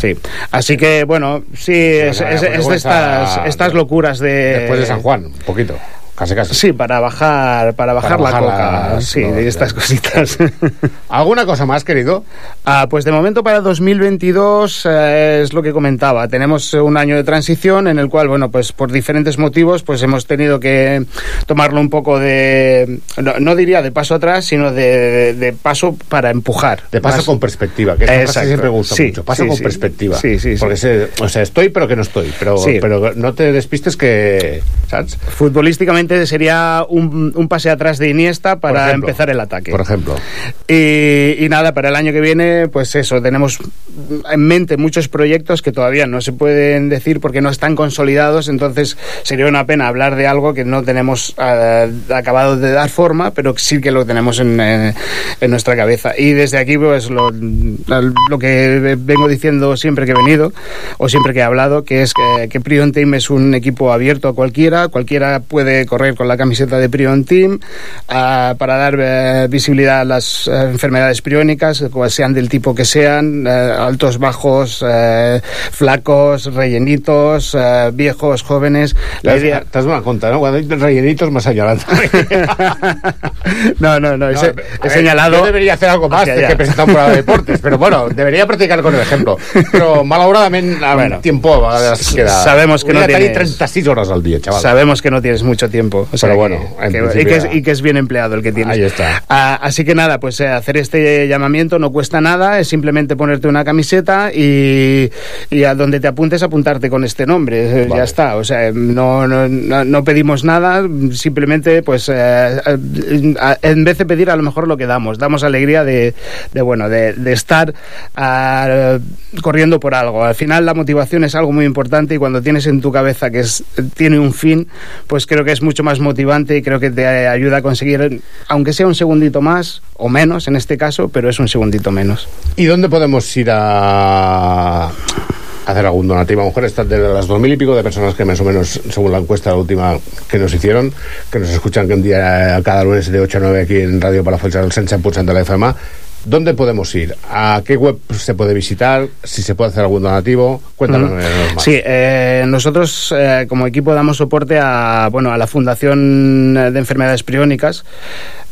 Sí. Así que, bueno, sí, es, es- es de estas, estas locuras de... Después de San Juan, un poquito. Casi, casi. Sí, para bajar, para bajar Para la bajar coca. la- sí, no, de estas cositas. ¿Alguna cosa más, querido? Ah, pues de momento para 2022 eh, es lo que comentaba. Tenemos eh, un año de transición en el cual, bueno, pues por diferentes motivos, pues hemos tenido que tomarlo un poco de, no, no diría de paso atrás, sino de, de paso para empujar. De paso Más- con perspectiva, que esa frase siempre gusta Sí, mucho. Paso sí, con sí. perspectiva. Sí, sí, sí. Porque sé, o sea, estoy pero que no estoy. Pero, pero no te despistes que, ¿sabes? Futbolísticamente sería un, un pase atrás de Iniesta para ejemplo. empezar el ataque. Por ejemplo. Y, y nada, para el año que viene, pues eso, tenemos en mente muchos proyectos que todavía no se pueden decir porque no están consolidados, entonces sería una pena hablar de algo que no tenemos eh, acabado de dar forma, pero sí que lo tenemos en, eh, en nuestra cabeza. Y desde aquí, pues lo, lo que vengo diciendo siempre que he venido, o siempre que he hablado, que es que, que Prion Team es un equipo abierto a cualquiera, cualquiera puede correr con la camiseta de Prion Team ah, para dar eh, visibilidad a las eh, enfermedades priónicas, cual sean del tipo que sean, eh, altos, bajos, flacos, rellenitos, viejos, jóvenes. La idea... T'has donat compte, no? Cuando dices rellenitos m'ha señalado. No, no, no, he, se- a he señalado... Yo debería hacer algo más que presentar un programa de deportes, pero bueno, debería practicar con el ejemplo. Pero malauradamente, a Bueno, tiempo a vegades queda... sabemos que no Hauria tenir tienes- 36 horas al día, chaval. Sabemos que no tienes mucho tiempo. O sea Pero que- bueno, en que- y, principio que es, y que es bien empleado el que tienes. Ahí está. Ah, así que nada, pues eh, hacer este llamamiento no cuesta nada, es simplemente ponerte una camiseta y, y a donde te apuntes apuntarte con este nombre. eh, Ya está. O sea, no, no, no- pedimos nada, simplemente pues eh, eh, en vez de pedir a lo mejor lo que damos, damos alegría de, de, bueno, de, de estar ah, corriendo por algo. Al final la motivación es algo muy importante y cuando tienes en tu cabeza que es, tiene un fin, pues creo que es mucho más motivante y creo que te ayuda a conseguir, aunque sea un segundito más o menos en este caso, pero es un segundito menos. ¿Y dónde podemos ir a hacer algún donativo? A lo estas de las dos mil y pico de personas que más o menos, según la encuesta última que nos hicieron, que nos escuchan que un día cada lunes de 8 a 9 aquí en Radio Palafolls, el 100% de la FM, ¿dónde podemos ir? ¿A qué web se puede visitar? ¿Si se puede hacer algún donativo? Cuéntanos más. Sí, eh, nosotros eh, como equipo damos soporte a bueno a la Fundación de Enfermedades Priónicas,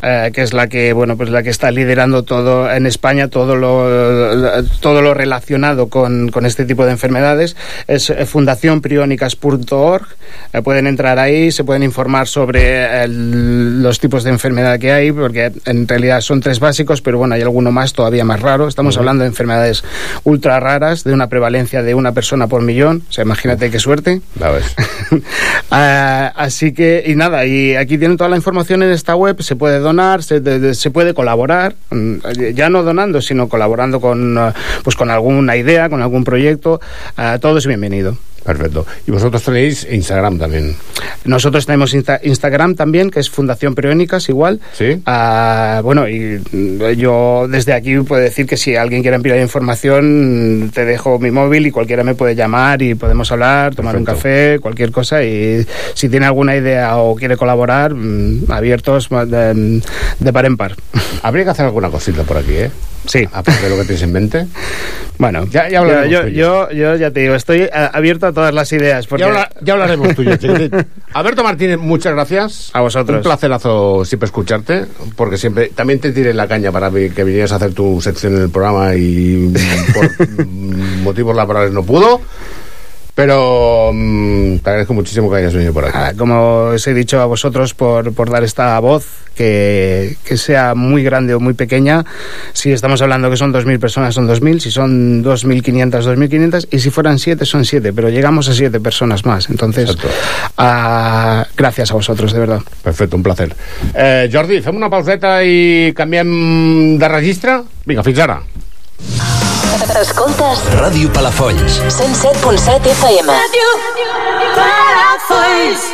eh, que es la que bueno pues la que está liderando todo en España todo lo todo lo relacionado con, con este tipo de enfermedades. Es eh, fundacionpriónicas.org. Eh, pueden entrar ahí, se pueden informar sobre el- los tipos de enfermedad que hay, porque en realidad son tres básicos, pero bueno hay alguno más todavía más raro. Estamos hablando de enfermedades ultra raras, de una prevalencia de una persona por millón. O sea, imagínate qué suerte. La ves. Ah, así que, y nada, y aquí tienen toda la información en esta web, se puede donar, se, de- de- se puede colaborar, mm, ya no donando, sino colaborando con, ah, pues con alguna idea, con algún proyecto, ah, todo es bienvenido. Perfecto. Y vosotros tenéis Instagram también. Nosotros tenemos Insta- Instagram también, que es Fundación Priónicas, igual. Sí. Ah, bueno, y mm, yo desde aquí puedo decir que si alguien quiere enviar información, mm, te dejo mi móvil y cualquiera me puede llamar y podemos hablar, tomar un café, cualquier cosa. Y si tiene alguna idea o quiere colaborar, mm, abiertos ma- de, de par en par. Habría que hacer alguna cosita por aquí, ¿eh? Sí. Aparte de lo que tienes en mente. Bueno, Ya- ya hablaremos yo, yo, yo ya te digo, estoy abierto a todas las ideas. Porque... Ya, habla- ya hablaremos tuyo. Alberto Martínez, muchas gracias. A vosotros. Un placerazo siempre escucharte, porque siempre también te tiré la caña para que vinieras a hacer tu sección en el programa y por motivos laborales no pudo. Pero mm, te agradezco muchísimo que hayas venido por aquí. Ah, como os he dicho a vosotros por, por dar esta voz, que, que sea muy grande o muy pequeña, si estamos hablando que son 2.000 personas, son 2.000, si son 2.500, 2.500, y si fueran 7, son 7, pero llegamos a 7 personas más. Entonces, ah, gracias a vosotros, de verdad. Perfecte, un placer. Eh, Jordi, fem una pauseta i canviem de registre? Vinga, fins ara. Escoltes Ràdio Palafolls. 107.7 FM. Ràdio Palafolls.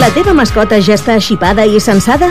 La teva mascota ja està xipada i censada?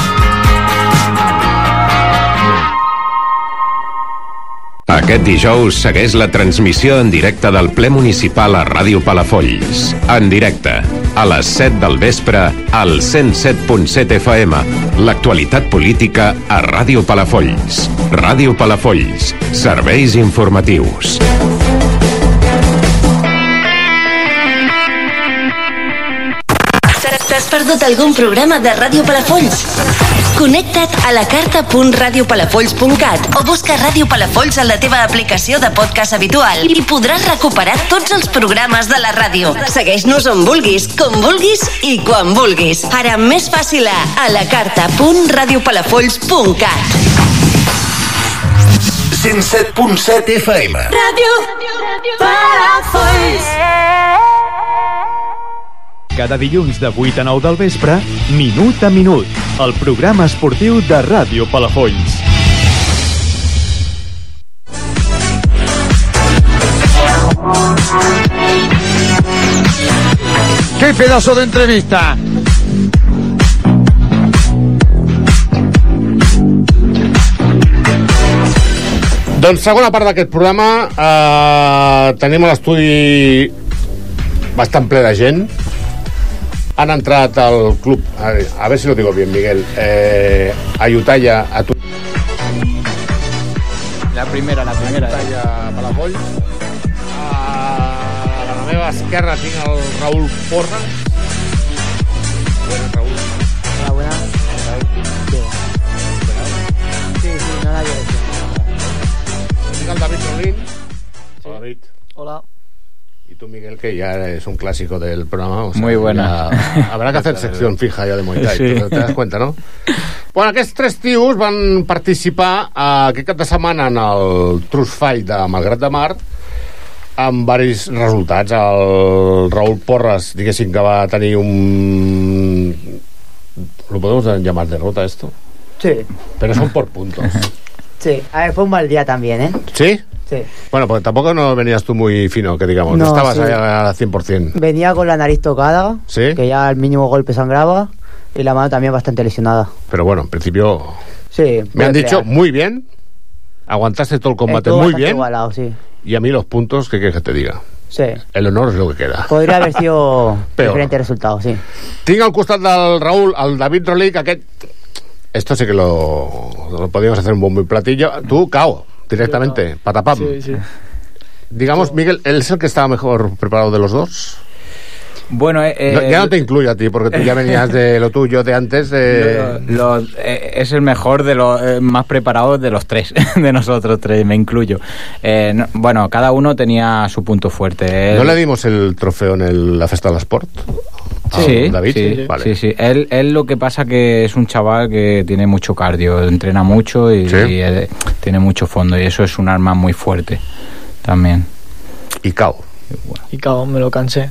Aquest dijous segueix la transmissió en directe del ple municipal a Ràdio Palafolls. En directe, a les 7 del vespre, al 107.7 FM. L'actualitat política a Ràdio Palafolls. Ràdio Palafolls. Serveis informatius. T'has perdut algun programa de Ràdio Palafolls? Connecta't a la carta.radiopalafolls.cat o busca Ràdio Palafolls en la teva aplicació de podcast habitual i podràs recuperar tots els programes de la ràdio. Segueix-nos on vulguis, com vulguis i quan vulguis. Ara més fàcil a a la carta.radiopalafolls.cat 107.7 FM. Ràdio Palafolls. Cada dilluns de 8 a 9 del vespre, Minut a Minut, el programa esportiu de Ràdio Palafolls. ¡Qué pedazo de entrevista! Doncs segona part d'aquest programa eh, tenim a l'estudi bastant ple de gent han entrat al club a, a ver si lo digo bien Miguel eh, a Utalla a tu La primera, la primera. Utalla Palafolls a la meva esquerra tinc el Raül Porra que ya eres un clásico del programa. o sea, Muy buena. ya habrá que hacer sección fija ya de Muay Thai, Sí. te das cuenta, no? Bueno, aquests tres tios van participar eh, aquest cap de setmana en el Trust Fight de Malgrat de Mar amb varis resultats. El Raúl Porras, diguéssim que va tenir un... ¿Lo podemos llamar derrota esto? Sí, Pero son por puntos. sí. A ver, fue un mal día también, ¿eh? ¿Sí? Sí. Bueno, porque tampoco no venías tú muy fino, que digamos. No, No, estabas sí. ahí al 100%. Venía con la nariz tocada, ¿Sí? que ya al mínimo golpe sangraba, y la mano también bastante lesionada. Pero bueno, en principio Sí. me han dicho pelear. muy bien. Aguantaste todo el combate Estuvo muy bien. igualado, sí. Y a mí los puntos, ¿qué quieres que te diga? Sí. El honor es lo que queda. Podría haber sido Peor. diferente resultado, sí. Tinc al costat del Raúl, el David Rolic, aquest... Esto sí que lo, lo podíamos hacer un bombo y platillo. Tú, cao, directamente, patapam. Sí, sí. Digamos, Miguel, ¿él es el que estaba mejor preparado de los dos? Bueno, eh, No, eh, ya no te incluyo a ti, porque tú ya venías de lo tuyo de antes. De... lo- lo- eh, es el mejor de los eh, más preparados de los tres, de nosotros tres, me incluyo. Eh, no- bueno, cada uno tenía su punto fuerte. ¿No le dimos el trofeo en el- la Festa del Sport? Sí, Ah, David, sí, vale. sí, sí. Él, él lo que pasa que es un chaval que tiene mucho cardio, entrena mucho y, Sí. y, tiene mucho fondo y eso es un arma muy fuerte también. Y cao. Y cao, me lo cansé.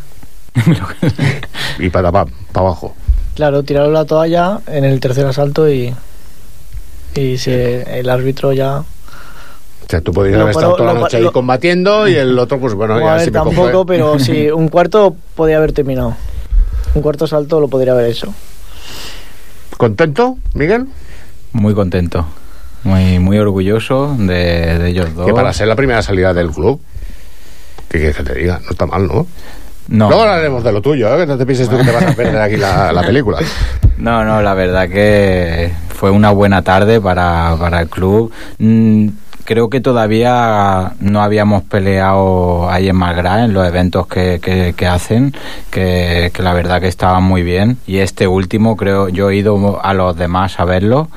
Y patapam, para abajo. Claro, tiraron la toalla en el tercer asalto y, y se, el árbitro ya... O sea, tú podías Lo haber estado toda la lo- noche ahí lo- combatiendo y el otro, pues bueno, ya a ver, si me cojo, tampoco, eh. pero sí, un cuarto podía haber terminado. Un cuarto salto lo podría haber hecho. ¿Contento, Miguel? Muy contento. Muy, muy orgulloso de, de ellos dos. Que para ser la primera salida del club, ¿qué quieres que te diga? No está mal, ¿no? No. Luego hablaremos de lo tuyo, ¿eh? que no te pienses tú que te vas a perder aquí la, la película. No, no, la verdad que fue una buena tarde para, para el club. Mm, creo que todavía no habíamos peleado ahí en Malgrat en los eventos que, que, que hacen, que, que la verdad que estaban muy bien. Y este último, creo, yo he ido a los demás a verlo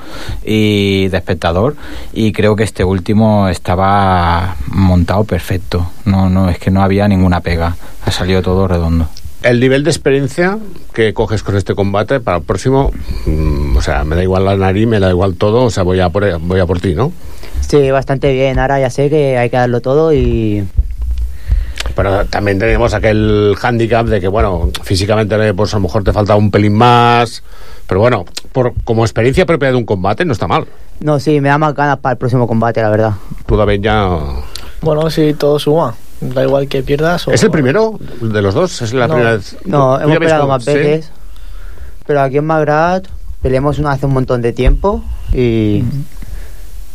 y de espectador y creo que este último estaba montado perfecto. No, no, es que no había ninguna pega. Ha salido todo redondo. El nivel de experiencia que coges con este combate para el próximo, mm, o sea, me da igual la nariz, me da igual todo, o sea, voy a por, voy a por ti, ¿no? Sí, bastante bien. Ahora ya sé que hay que darlo todo y Pero también tenemos aquel hándicap de que, bueno, físicamente pues a lo mejor te falta un pelín más, pero bueno, por, como experiencia propia de un combate no está mal. no, sí, me da más ganas para el próximo combate, la verdad. Tú, David, ya... Bueno, sí, todo suma. Da igual que pierdas o... ¿Es el primero de los dos? ¿Es la no, primera vez? no, ¿Tú hemos peleado más sí? veces, pero aquí en Magrat peleamos una hace un montón de tiempo y,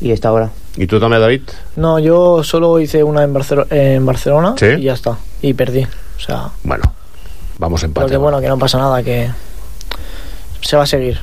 y esta hora. ¿Y tú también, David? No, yo solo hice una en, Barcelo- en Barcelona ¿Sí? y ya está. Y perdí. O sea, Bueno, vamos pero empate. que bueno, que no pasa nada, que se va a seguir.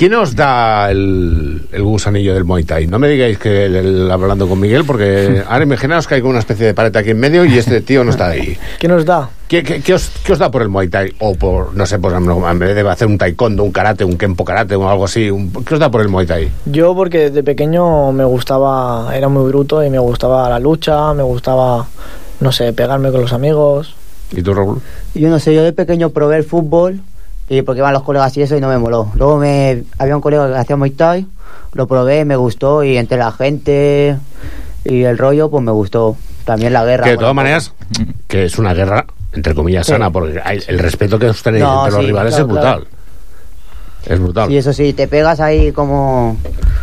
¿Quién os da el, el gusanillo del Muay Thai? No me digáis que el, el- hablando con Miguel, porque ahora imaginaos que hay como una especie de pared aquí en medio y este tío no está ahí. ¿Qué nos da? ¿Qué, qué, qué os, qué os da por el Muay Thai? O por, no sé, pues en vez de hacer un taekwondo, un karate, un kempo karate o algo así, un- ¿qué os da por el Muay Thai? Yo porque desde pequeño me gustaba, era muy bruto y me gustaba la lucha, me gustaba, no sé, pegarme con los amigos. ¿Y tú, Raúl? Yo no sé, yo de pequeño probé el fútbol y porque iban los colegas y eso y no me moló. Luego me había un colega que hacía Muay Thai, lo probé, me gustó y entre la gente y el rollo pues me gustó. También la guerra. Que de bueno, todas maneras, que es una guerra, entre comillas, Sí. sana, porque hay- el respeto que os tenéis No, entre los rivales claro, es brutal. claro. Es brutal. Y eso sí, te pegas ahí como,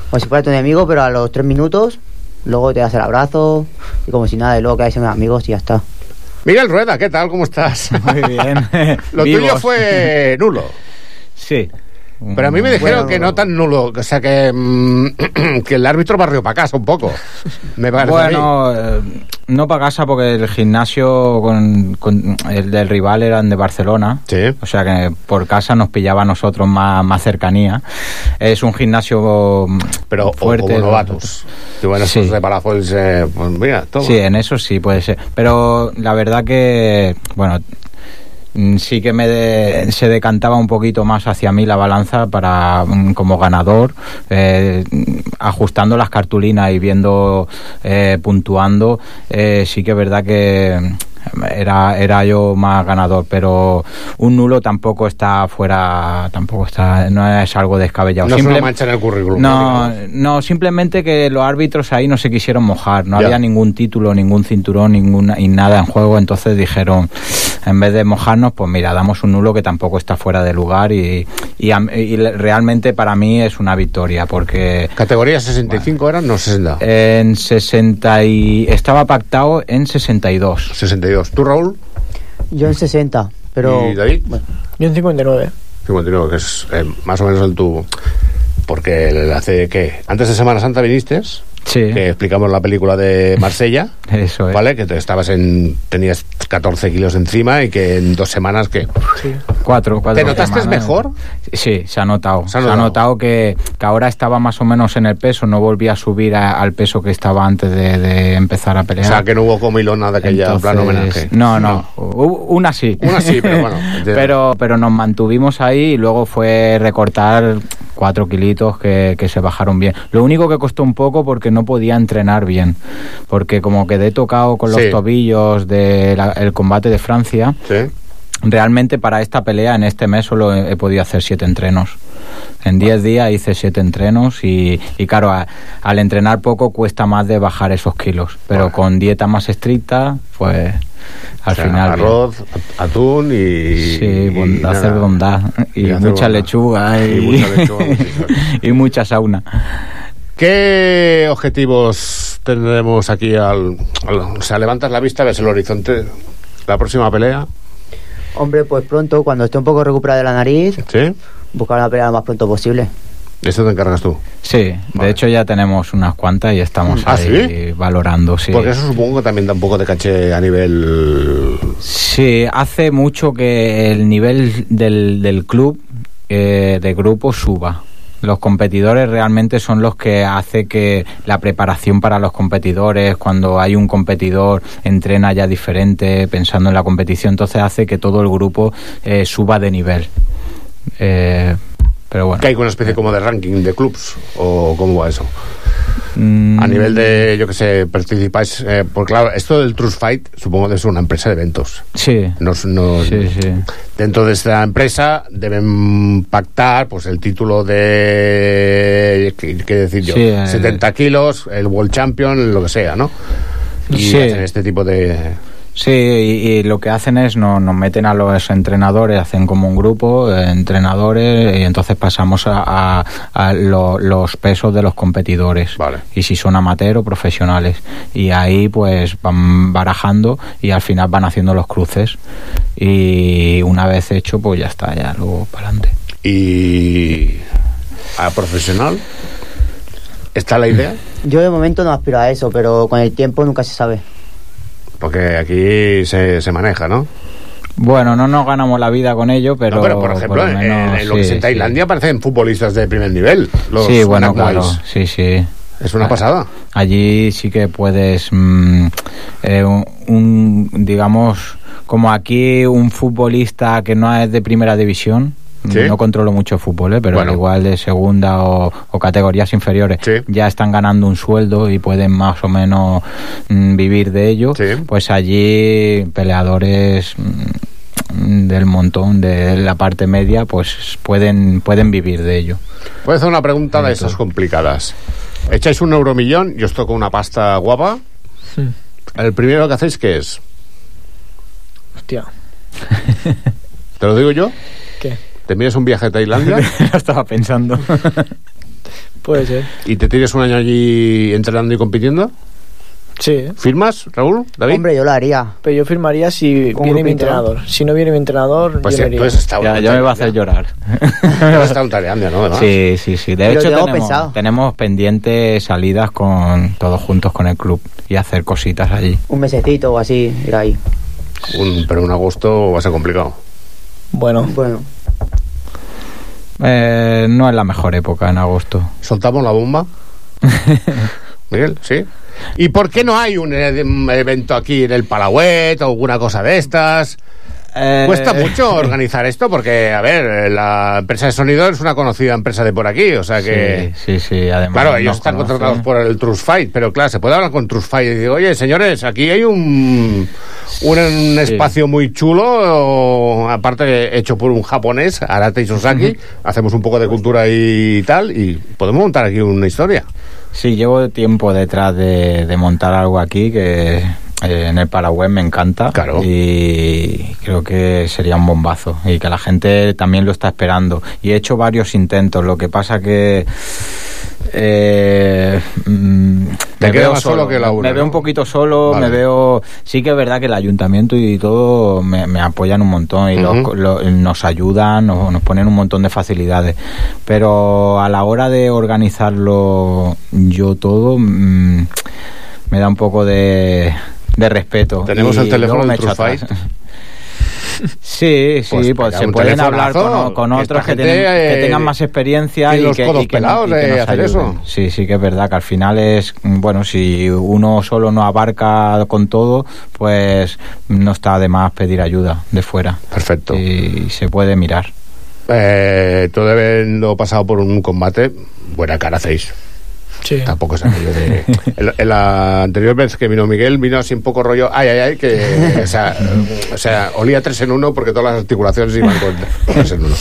como si fuera tu enemigo, pero a los tres minutos luego te das el abrazo y como si nada, y luego quedáis en amigos y ya está. Miguel Rueda, ¿qué tal? ¿Cómo estás? Muy bien. Lo Vivos. tuyo fue nulo. Sí. Pero a mí me dijeron Bueno, que no tan nulo, o sea que, mm, que el árbitro barrió para casa un poco. Me parece. Bueno, eh, no para casa porque el gimnasio con, con el del rival eran de Barcelona. O sea que por casa nos pillaba a nosotros más, más cercanía. Es un gimnasio mm, Pero fuerte. como novatos. Sí. de eh, pues mira, toma. Sí, en eso sí puede ser. Pero la verdad que, bueno, sí que me de- se decantaba un poquito más hacia mí la balanza para mm, como ganador, eh, mm, ajustando las cartulinas y viendo, eh, puntuando, eh, sí que es verdad que mm, era, era yo más ganador, pero un nulo tampoco está fuera, tampoco está, no es algo descabellado. No Simple- mancha en el currículum. no, no, simplemente que los árbitros ahí no se quisieron mojar, no Ya. había ningún título, ningún cinturón, ninguna y nada en juego, entonces dijeron, en vez de mojarnos, pues mira, damos un nulo que tampoco está fuera de lugar y, y, y realmente para mí es una victoria porque ¿Categoría 65 eran? No, 60. en 60 y estaba pactado en 62. 62. ¿Tú, Raúl? Yo en 60, pero... ¿Y David? Yo en 59. 59, que es eh, más o menos el tubo. Porque el- hace, ¿qué? Antes de Semana Santa viniste, Sí. que explicamos la película de Marsella, Eso es. ¿vale? Que te estabas en, tenías 14 kilos encima y que en dos semanas, que Cuatro, cuatro ¿Te notaste semanas. mejor? Sí, se ha notado. Se ha notado. notado, que, que ahora estaba más o menos en el peso, no volvía a subir a- al peso que estaba antes de, de empezar a O pelear. sea, que no hubo comilona de aquella en plan Entonces, homenaje. No, no, Hubo Una sí. Una sí, pero bueno, pero, pero nos mantuvimos ahí y luego fue recortar cuatro kilitos que, que se bajaron bien. Lo único que costó un poco porque no podía entrenar bien. Porque como quedé tocado con los Sí. tobillos del combate de Francia, Sí. realmente para esta pelea en este mes solo he, he podido hacer siete entrenos. En 10 días hice siete entrenos y, y claro, a- al entrenar poco cuesta más de bajar esos kilos. Pero con dieta más estricta, pues al O sea, final... bien. Arroz, atún y. Sí, bon- y hacer bondad y, Y hacer mucha bondad. lechuga y, Y mucha lechuga, y mucha sauna. ¿Qué objetivos tendremos aquí al, al- O sea, levantas la vista, ves el horizonte, la próxima pelea. Hombre, pues pronto, cuando esté un poco recuperada de la nariz, ¿Sí? buscar una pelea lo más pronto posible. ¿De eso te encargas tú? Sí, de hecho ya tenemos unas cuantas y estamos ¿Ah, ahí valorando. Sí. Porque eso supongo que también da un poco de caché a nivel. Sí, hace mucho que el nivel del, del club, eh, de grupo, suba. Los competidores realmente son los que hace que la preparación para los competidores, cuando hay un competidor, entrena ya diferente, pensando en la competición, entonces hace que todo el grupo eh, suba de nivel. Eh, pero bueno. ¿Que hay una especie como de ranking de clubs? ¿O cómo va eso? Mm, A nivel de, yo que sé, participáis. Eh, porque claro, esto del Trust Fight supongo que es una empresa de eventos. Sí. Nos, nos- Sí, sí. Dentro de esta empresa deben pactar pues el título de. ¿Qué, qué decir yo? Sí, eh. 70 kilos, el World Champion, lo que sea, ¿no? Y hacen este tipo de. Sí, y, y lo que hacen es no, nos meten a los entrenadores, hacen como un grupo, eh, entrenadores, y entonces pasamos a, a- a lo- los pesos de los competidores. Y si son amateur o profesionales. Y ahí pues van barajando y al final van haciendo los cruces. Y una vez hecho, pues ya está, ya luego para adelante. Y. a profesional. ¿Está la idea? Yo de momento no aspiro a eso, pero con el tiempo nunca se sabe. Porque aquí se, se maneja, ¿no? Bueno, no nos ganamos la vida con ello, pero, no, pero por ejemplo, lo en- menos, en, lo que es sí, en sí. Tailandia aparecen futbolistas de primer nivel. Los sí, bueno, claro, sí, sí. Es una pasada. Allí sí que puedes, mm, eh, un, un, digamos, como aquí un futbolista que no es de primera división, Sí. no controlo mucho fútbol, ¿eh? pero Bueno. igual de segunda o, o categorías inferiores ya están ganando un sueldo y pueden más o menos mm, vivir de ello, pues allí peleadores mm, del montón de la parte media pues pueden pueden vivir de ello. Voy a hacer una pregunta de esas complicadas. Echáis un euromillón y os toca una pasta guapa. Sí. El primero que hacéis, ¿qué es? Hostia. ¿Te lo digo yo? ¿Te miras un viaje a Tailandia? Lo estaba pensando. Puede ser. ¿Y te tienes un año allí entrenando y compitiendo? Sí. ¿Firmas, Raúl? ¿David? Hombre, yo lo haría. Pero yo firmaría si viene mi entrenador. Si no viene mi entrenador, Pues yo sí, entonces está Ya, ya me va a hacer llorar. está un Tailandia, ¿no? Además. Sí, sí, sí. De Pero hecho, tenemos, tenemos pendientes salidas con todos juntos con el club y hacer cositas allí. Un mesecito o así, ir ahí. Un- pero en agosto va a ser complicado. Bueno. Bueno. Eh, no es la mejor época en agosto. ¿Soltamos la bomba? Miguel, ¿sí? ¿Y por qué no hay un eh, evento aquí en el Palauet o alguna cosa de estas? Eh, Cuesta mucho organizar esto porque, a ver, la empresa de sonido es una conocida empresa de por aquí, o sea que... Sí, sí, sí, además. Claro, ellos están conocen. contratados por el Trust Fight, pero claro, se puede hablar con Trust Fight y decir, oye, señores, aquí hay un, un, un espacio muy chulo, o, aparte hecho por un japonés, Arate Isozaki, hacemos un poco de cultura y tal, y podemos montar aquí una historia. Sí, llevo tiempo detrás de, de montar algo aquí que eh, en el Paraguay me encanta. Y creo que sería un bombazo y que la gente también lo está esperando. Y he hecho varios intentos, lo que pasa que. Eh, mm, me veo solo que la una, Me veo ¿no? un poquito solo, Vale. me veo. Sí que es verdad que el ayuntamiento y todo me, me apoyan un montón y los- nos ayudan, nos, nos ponen un montón de facilidades. Pero a la hora de organizarlo yo todo, mm, me da un poco de, de respeto. Tenemos Y el teléfono del True. Sí, sí, Pues pues, se pueden hablar con, otros que, eh, tengan más experiencia tiene y los que, codos y que, pelados y que de nos hacer eso. Sí, sí que es verdad que al final es, bueno, si uno solo no abarca con todo, pues no está de más pedir ayuda de fuera. Perfecto. Y se puede mirar. Eh, todo habiendo pasado por un combate, buena cara hacéis. Sí. Tampoco es aquello de... En, en la anterior vez que vino Miguel, vino así un poco rollo, ay, ay, ay, que... O sea, o sea olía tres en uno porque todas las articulaciones iban con tres en uno.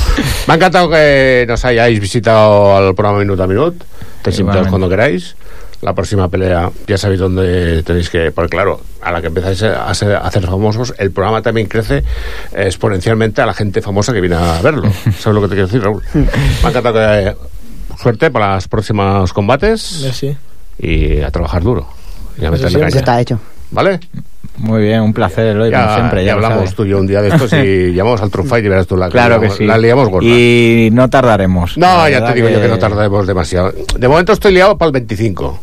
Me ha encantado que nos hayáis visitado al programa Minuto a Minuto. Te Igualmente. cuando queráis. La próxima pelea ya sabéis dónde tenéis que... Porque claro, a la que empezáis a ser, a hacer famosos, el programa también crece exponencialmente a la gente famosa que viene a verlo. ¿Sabes lo que te quiero decir, Raúl? Me ha encantado que... Suerte para los próximos combates Merci. y a trabajar duro. Y a meterle caña. Está hecho. ¿Vale? Muy bien, un placer, Eloy, Ya, como siempre. ya hablamos tú y yo un día de estos y llamamos al True Fight y verás tú la Claro que liamos- sí. La liamos gorda. Y no tardaremos. No, La ya te digo yo que no tardaremos demasiado. De momento estoy liado para el 25.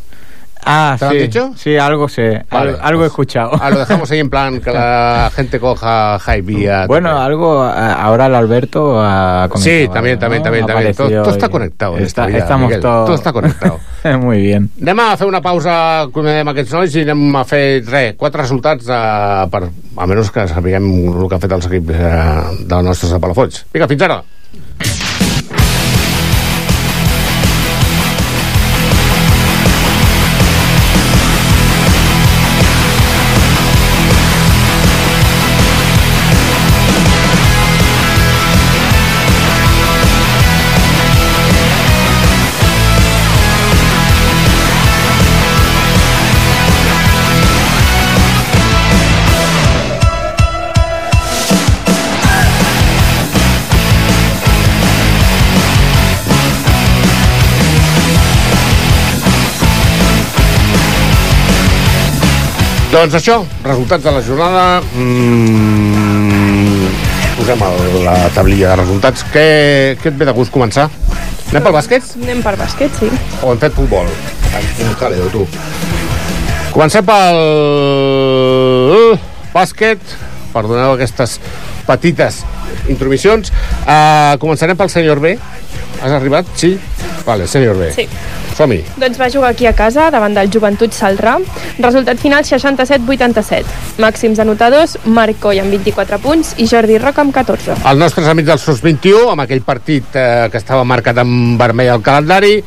Ah, ¿Te lo sí. han dicho? Sí, algo sé. Vale, Al- algo he escuchado. Ah, lo dejamos ahí en plan que la gente coja high vía. Bueno, algo a- ahora el Alberto ha Sí, también, algo, también, ¿no? también, también. Todo, todo está conectado Está- vida, estamos Miguel. todos- Todo está conectado. Muy bien. Anem a fer una pausa amb aquests nois i anem a fer, res, quatre resultats eh, per, a menys que sapiguem el que han fet els equips eh, dels nostres de Palafolls. Vinga, fins ara. Doncs això, resultats de la jornada. Mm, posem el, la tablilla de resultats. Què, què et ve de gust començar? Anem pel bàsquet Anem per bàsquet, sí. o hem fet futbol? Un jaleo, tu. Comencem pel bàsquet. Perdoneu aquestes petites intromissions. Uh, començarem pel senyor B. Has arribat? Sí? Vale, sènior B. Sí. Som-hi. Doncs va jugar aquí a casa, davant del Joventut Salrà. Resultat final 67-87. Màxims anotadors, Marc Coll amb 24 punts i Jordi Roca amb 14. Els nostres amics del SUS 21, amb aquell partit eh, que estava marcat en vermell al calendari,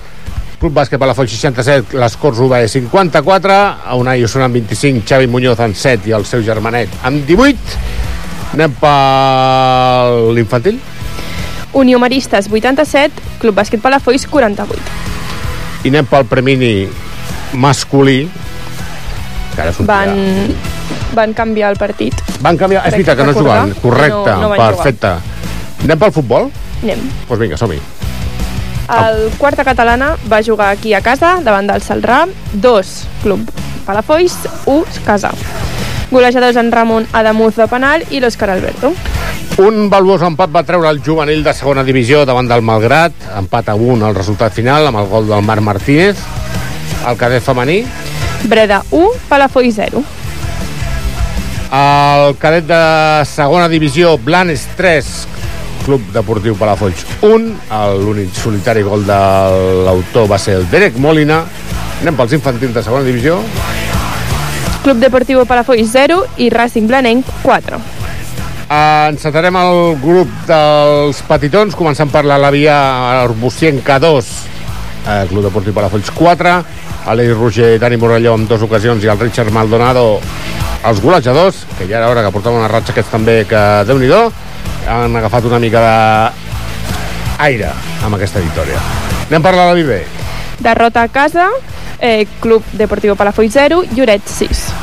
Club Bàsquet Palafolls 67, les Corts UB 54, a Unai Osona amb 25, Xavi Muñoz amb 7 i el seu germanet amb 18. Anem per l'infantil? Unió Maristes 87, Club Bàsquet Palafolls 48. I anem pel premini masculí, que ara sortirà. Van, van canviar el partit. Van canviar... És veritat que no juguen. Correcte, no- no perfecte. Anem pel futbol? Anem. Doncs pues vinga, som-hi. El quarta catalana va jugar aquí a casa, davant del Salrà, 2, Club Palafolls, 1, casa. Golejadors en Ramon Adamuz de penal i l'Òscar Alberto. Un valuós empat va treure el juvenil de segona divisió davant del Malgrat, empat a un al resultat final amb el gol del Marc Martínez. El cadet femení, Breda 1, Palafolls 0. el cadet de segona divisió, Blanes 3, Club Deportiu Palafolls 1, l'únic solitari gol de l'autor va ser el Derek Molina. Anem pels infantils de segona divisió. Club Deportiu Palafolls 0 i Racing Blanenc 4. Uh, encetarem el grup dels petitons, començant per la Lavia Arbucienca 2, uh, Club Deportiu Palafolls 4, Aleix Roger i Dani Morelló amb dues ocasions i el Richard Maldonado els golejadors, que ja era hora que portaven una ratxa aquests també que déu nhi han agafat una mica d'aire amb aquesta victòria. Anem per la B. Derrota a casa, eh, Club Deportiu Palafolls 0, Lloret 6.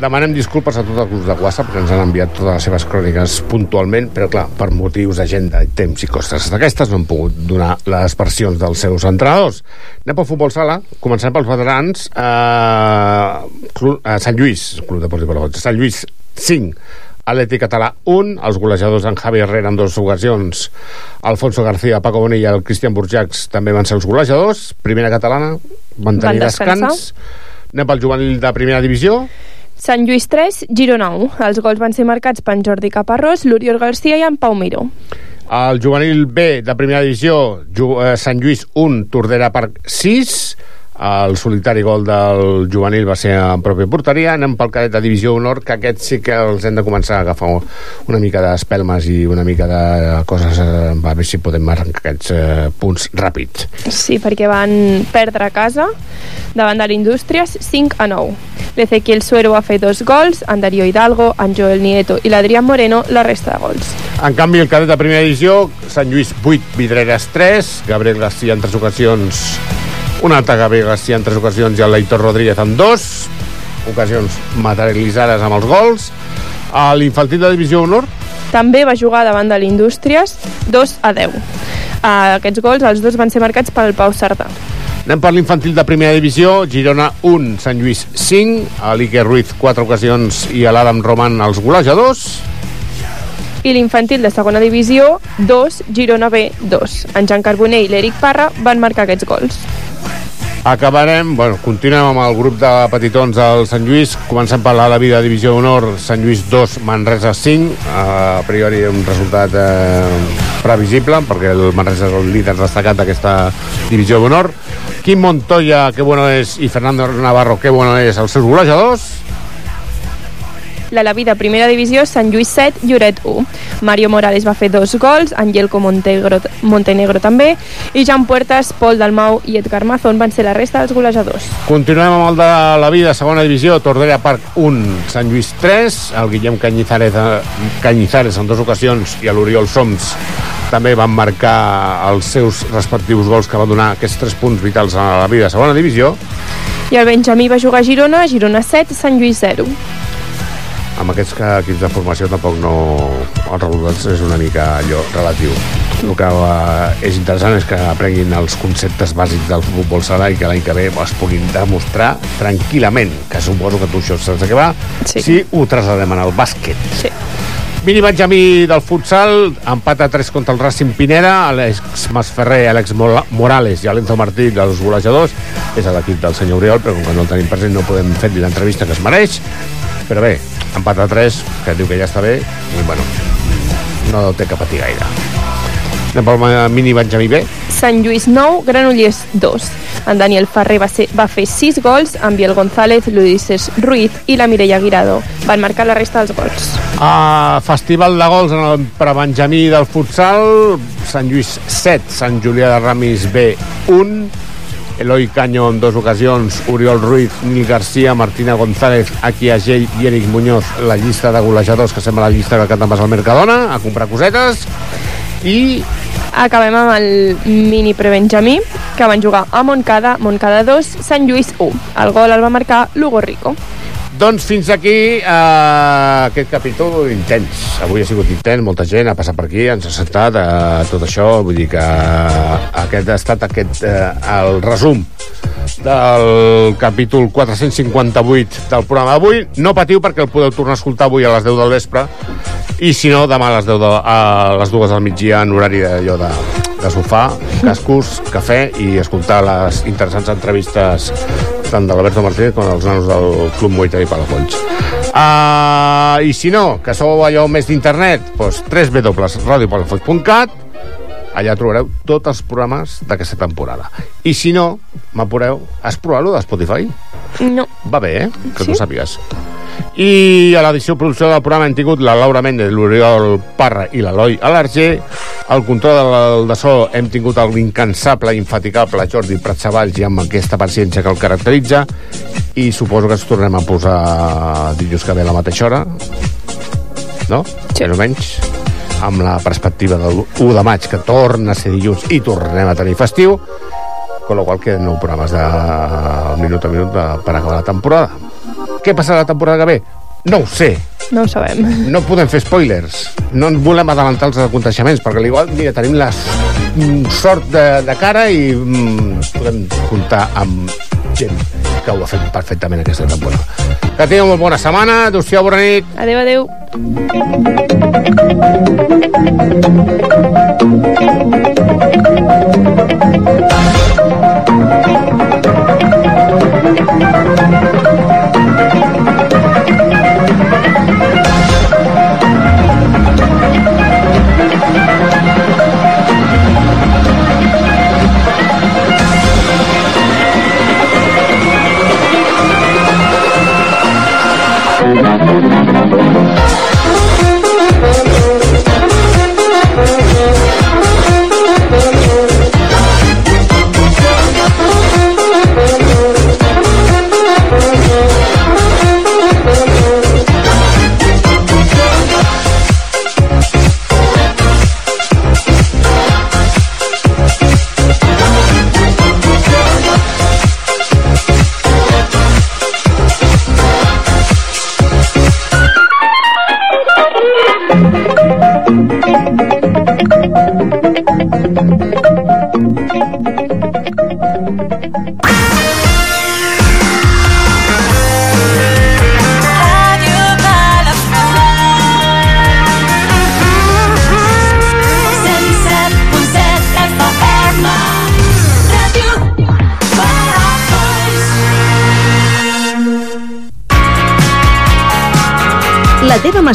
Demanem disculpes a tots els grups de WhatsApp que ens han enviat totes les seves cròniques puntualment, però clar, per motius d'agenda, temps i costes d'aquestes no han pogut donar les versions dels seus entrenadors. Anem pel futbol sala, començarem pels veterans. Eh, Club, eh, Sant Lluís, Club Deportiu Palafolls, Sant Lluís 5, Atlètic Català 1, els golejadors en Javi Herrera en dues ocasions, Alfonso García, Paco Bonilla i el Cristian Burjacs també van ser els golejadors. Primera catalana, van Van tenir descansar. descans. Anem pel juvenil de primera divisió. Sant Lluís 3, Girona 1. Els gols van ser marcats per en Jordi Caparrós, l'Oriol Garcia i en Pau Miró. El juvenil B de primera divisió, eh, Sant Lluís 1, Tordera Parc 6. El solitari gol del juvenil va ser en pròpia porteria. Anem pel cadet de divisió honor, que aquests sí que els hem de començar a agafar una mica d'espelmes i una mica de coses, eh, a veure si podem arrencar aquests eh, punts ràpids. Sí, perquè van perdre a casa davant de l'Indústries 5 a 9. L'Ezequiel Suero va fer dos gols, en Darío Hidalgo, en Joel Nieto i l'Adrián Moreno la resta de gols. En canvi, el cadet de primera divisió, Sant Lluís 8, Vidreres 3, Gabriel García en tres ocasions, un altre Gabriel García en tres ocasions i el Leitor Rodríguez en dos, ocasions materialitzades amb els gols. A l'infantil de divisió honor, També va jugar davant de l'Indústries 2 a 10. Uh, aquests gols, els dos van ser marcats pel Pau Sardà. anem per l'infantil de primera divisió, Girona 1, Sant Lluís 5, a l'Iker Ruiz 4 ocasions i a l'Adam Roman els golejadors. I l'infantil de segona divisió 2, Girona B 2. En Jan Carboner i l'Eric Parra van marcar aquests gols. Acabarem, bueno, continuem amb el grup de petitons del Sant Lluís, començant per la vida Divisió d'Honor, Sant Lluís 2, Manresa 5, a priori un resultat eh, previsible, perquè el Manresa és el líder destacat d'aquesta Divisió d'Honor. Quim Montoya, que bueno és, i Fernando Navarro, que bueno és, els seus golejadors. La Lavi de primera divisió, Sant Lluís 7, Lloret 1. Mario Morales va fer dos gols, Angelco Montegro, Montenegro també, i Jan Puertas, Pol Dalmau i Edgar Mazón van ser la resta dels golejadors. Continuem amb el de la vida, segona divisió, Tordera Parc 1, Sant Lluís 3, el Guillem Canyizares, eh, Canyizares en dues ocasions i l'Oriol Soms també van marcar els seus respectius gols que van donar aquests tres punts vitals a la vida, segona divisió. I el Benjamí va jugar a Girona, Girona 7, Sant Lluís 0. Amb aquests que- equips de formació tampoc no... els resultats és una mica allò relatiu. El que eh, és interessant és que aprenguin els conceptes bàsics del futbol sala i que l'any que ve es puguin demostrar tranquil·lament, que suposo que tu això saps de què va, sí. si ho traslladem en el bàsquet. Sí. Mini Benjamí del futsal, empat a 3 contra el Racing Pineda, Àlex Masferrer, Àlex Mola- Morales i Alenzo Martí, dels golejadors, és a l'equip del senyor Oriol, però com que no el tenim present no podem fer-li l'entrevista que es mereix. Però bé, empat a 3, que diu que ja està bé, i bueno, no té que patir gaire. Anem pel mini Benjamí B. Sant Lluís 9, Granollers 2. En Daniel Ferrer va, ser, va fer 6 gols, en Biel González, Luis Ruiz i la Mireia Guirado. Van marcar la resta dels gols. Uh, Festival de gols en el prebenjamí del futsal, Sant Lluís 7, Sant Julià de Ramis B 1, Eloi Caño en dues ocasions, Oriol Ruiz, Nil Garcia, Martina González, Aki Agell i Eric Muñoz, la llista de golejadors que sembla la llista que canten al Mercadona, a comprar cosetes, i Acabem amb el mini prebenjamí, que van jugar a Montcada, Montcada 2, Sant Lluís 1. El gol el va marcar Lugo Rico. Doncs fins aquí eh, aquest capítol intens. Avui ha sigut intens, molta gent ha passat per aquí, ens ha sentat eh, tot això, vull dir que aquest ha estat aquest, eh, el resum del capítol 458 del programa d'avui. No patiu perquè el podeu tornar a escoltar avui a les 10 del vespre i si no, demà a les, 10 de, a les 2 del migdia en horari d'allò de, de sofà, cascos, cafè i escoltar les interessants entrevistes tant de l'Alberto Martínez com dels nanos del Club Muay Thai Palafolls. Uh, I si no, que sou allò més d'internet, doncs www.radiopalafolls.cat allà trobareu tots els programes d'aquesta temporada. I si no, m'apureu, has provat lo de Spotify? No. Va bé, eh? Que Sí? tu sàpigues. I a l'edició producció del programa hem tingut la Laura Méndez, l'Oriol Parra i l'Eloi Alarger. Al control del de so hem tingut l'incansable, infatigable Jordi Pratsavalls i amb aquesta paciència que el caracteritza. I suposo que ens tornem a posar dilluns que ve a la mateixa hora. No? Sí. Més o menys amb la perspectiva del 1 de maig, que torna a ser dilluns i tornem a tenir festiu, con lo cual queden nou programes de minut a minut de, per acabar la temporada. Què passarà la temporada que ve? No ho sé. No ho sabem. No podem fer spoilers. No ens volem adelantar els aconteixements, perquè igual, mira, tenim la mm, sort de, de cara i mm, podem comptar amb gent que ho ha fet perfectament aquesta temporada. Que tingueu molt bona setmana. Adéu-siau, bona nit. Adéu, adéu.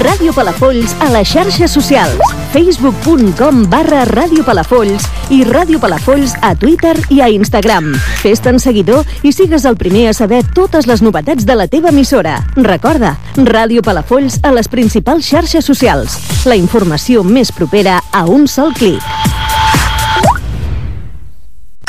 Ràdio Palafolls a les xarxes socials. facebook.com barra Ràdio Palafolls i Ràdio Palafolls a Twitter i a Instagram. Fes-te'n seguidor i sigues el primer a saber totes les novetats de la teva emissora. Recorda, Ràdio Palafolls a les principals xarxes socials. La informació més propera a un sol clic.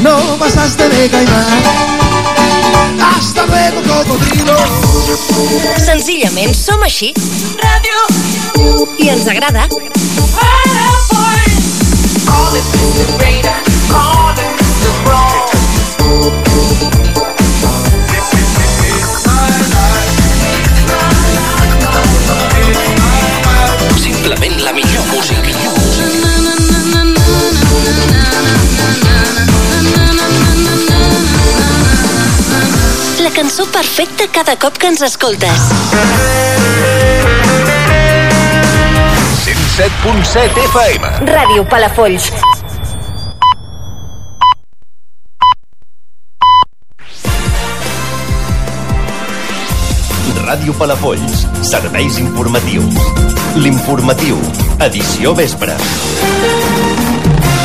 No pasaste de caimán. Hasta luego, cocodrilo. Senzillament som així. Ràdio. I ens agrada. Simplement la millor La cançó perfecta cada cop que ens escoltes. 107.7 FM. Ràdio Palafolls. Ràdio Palafolls. Serveis informatius. L'informatiu. Edició vespre.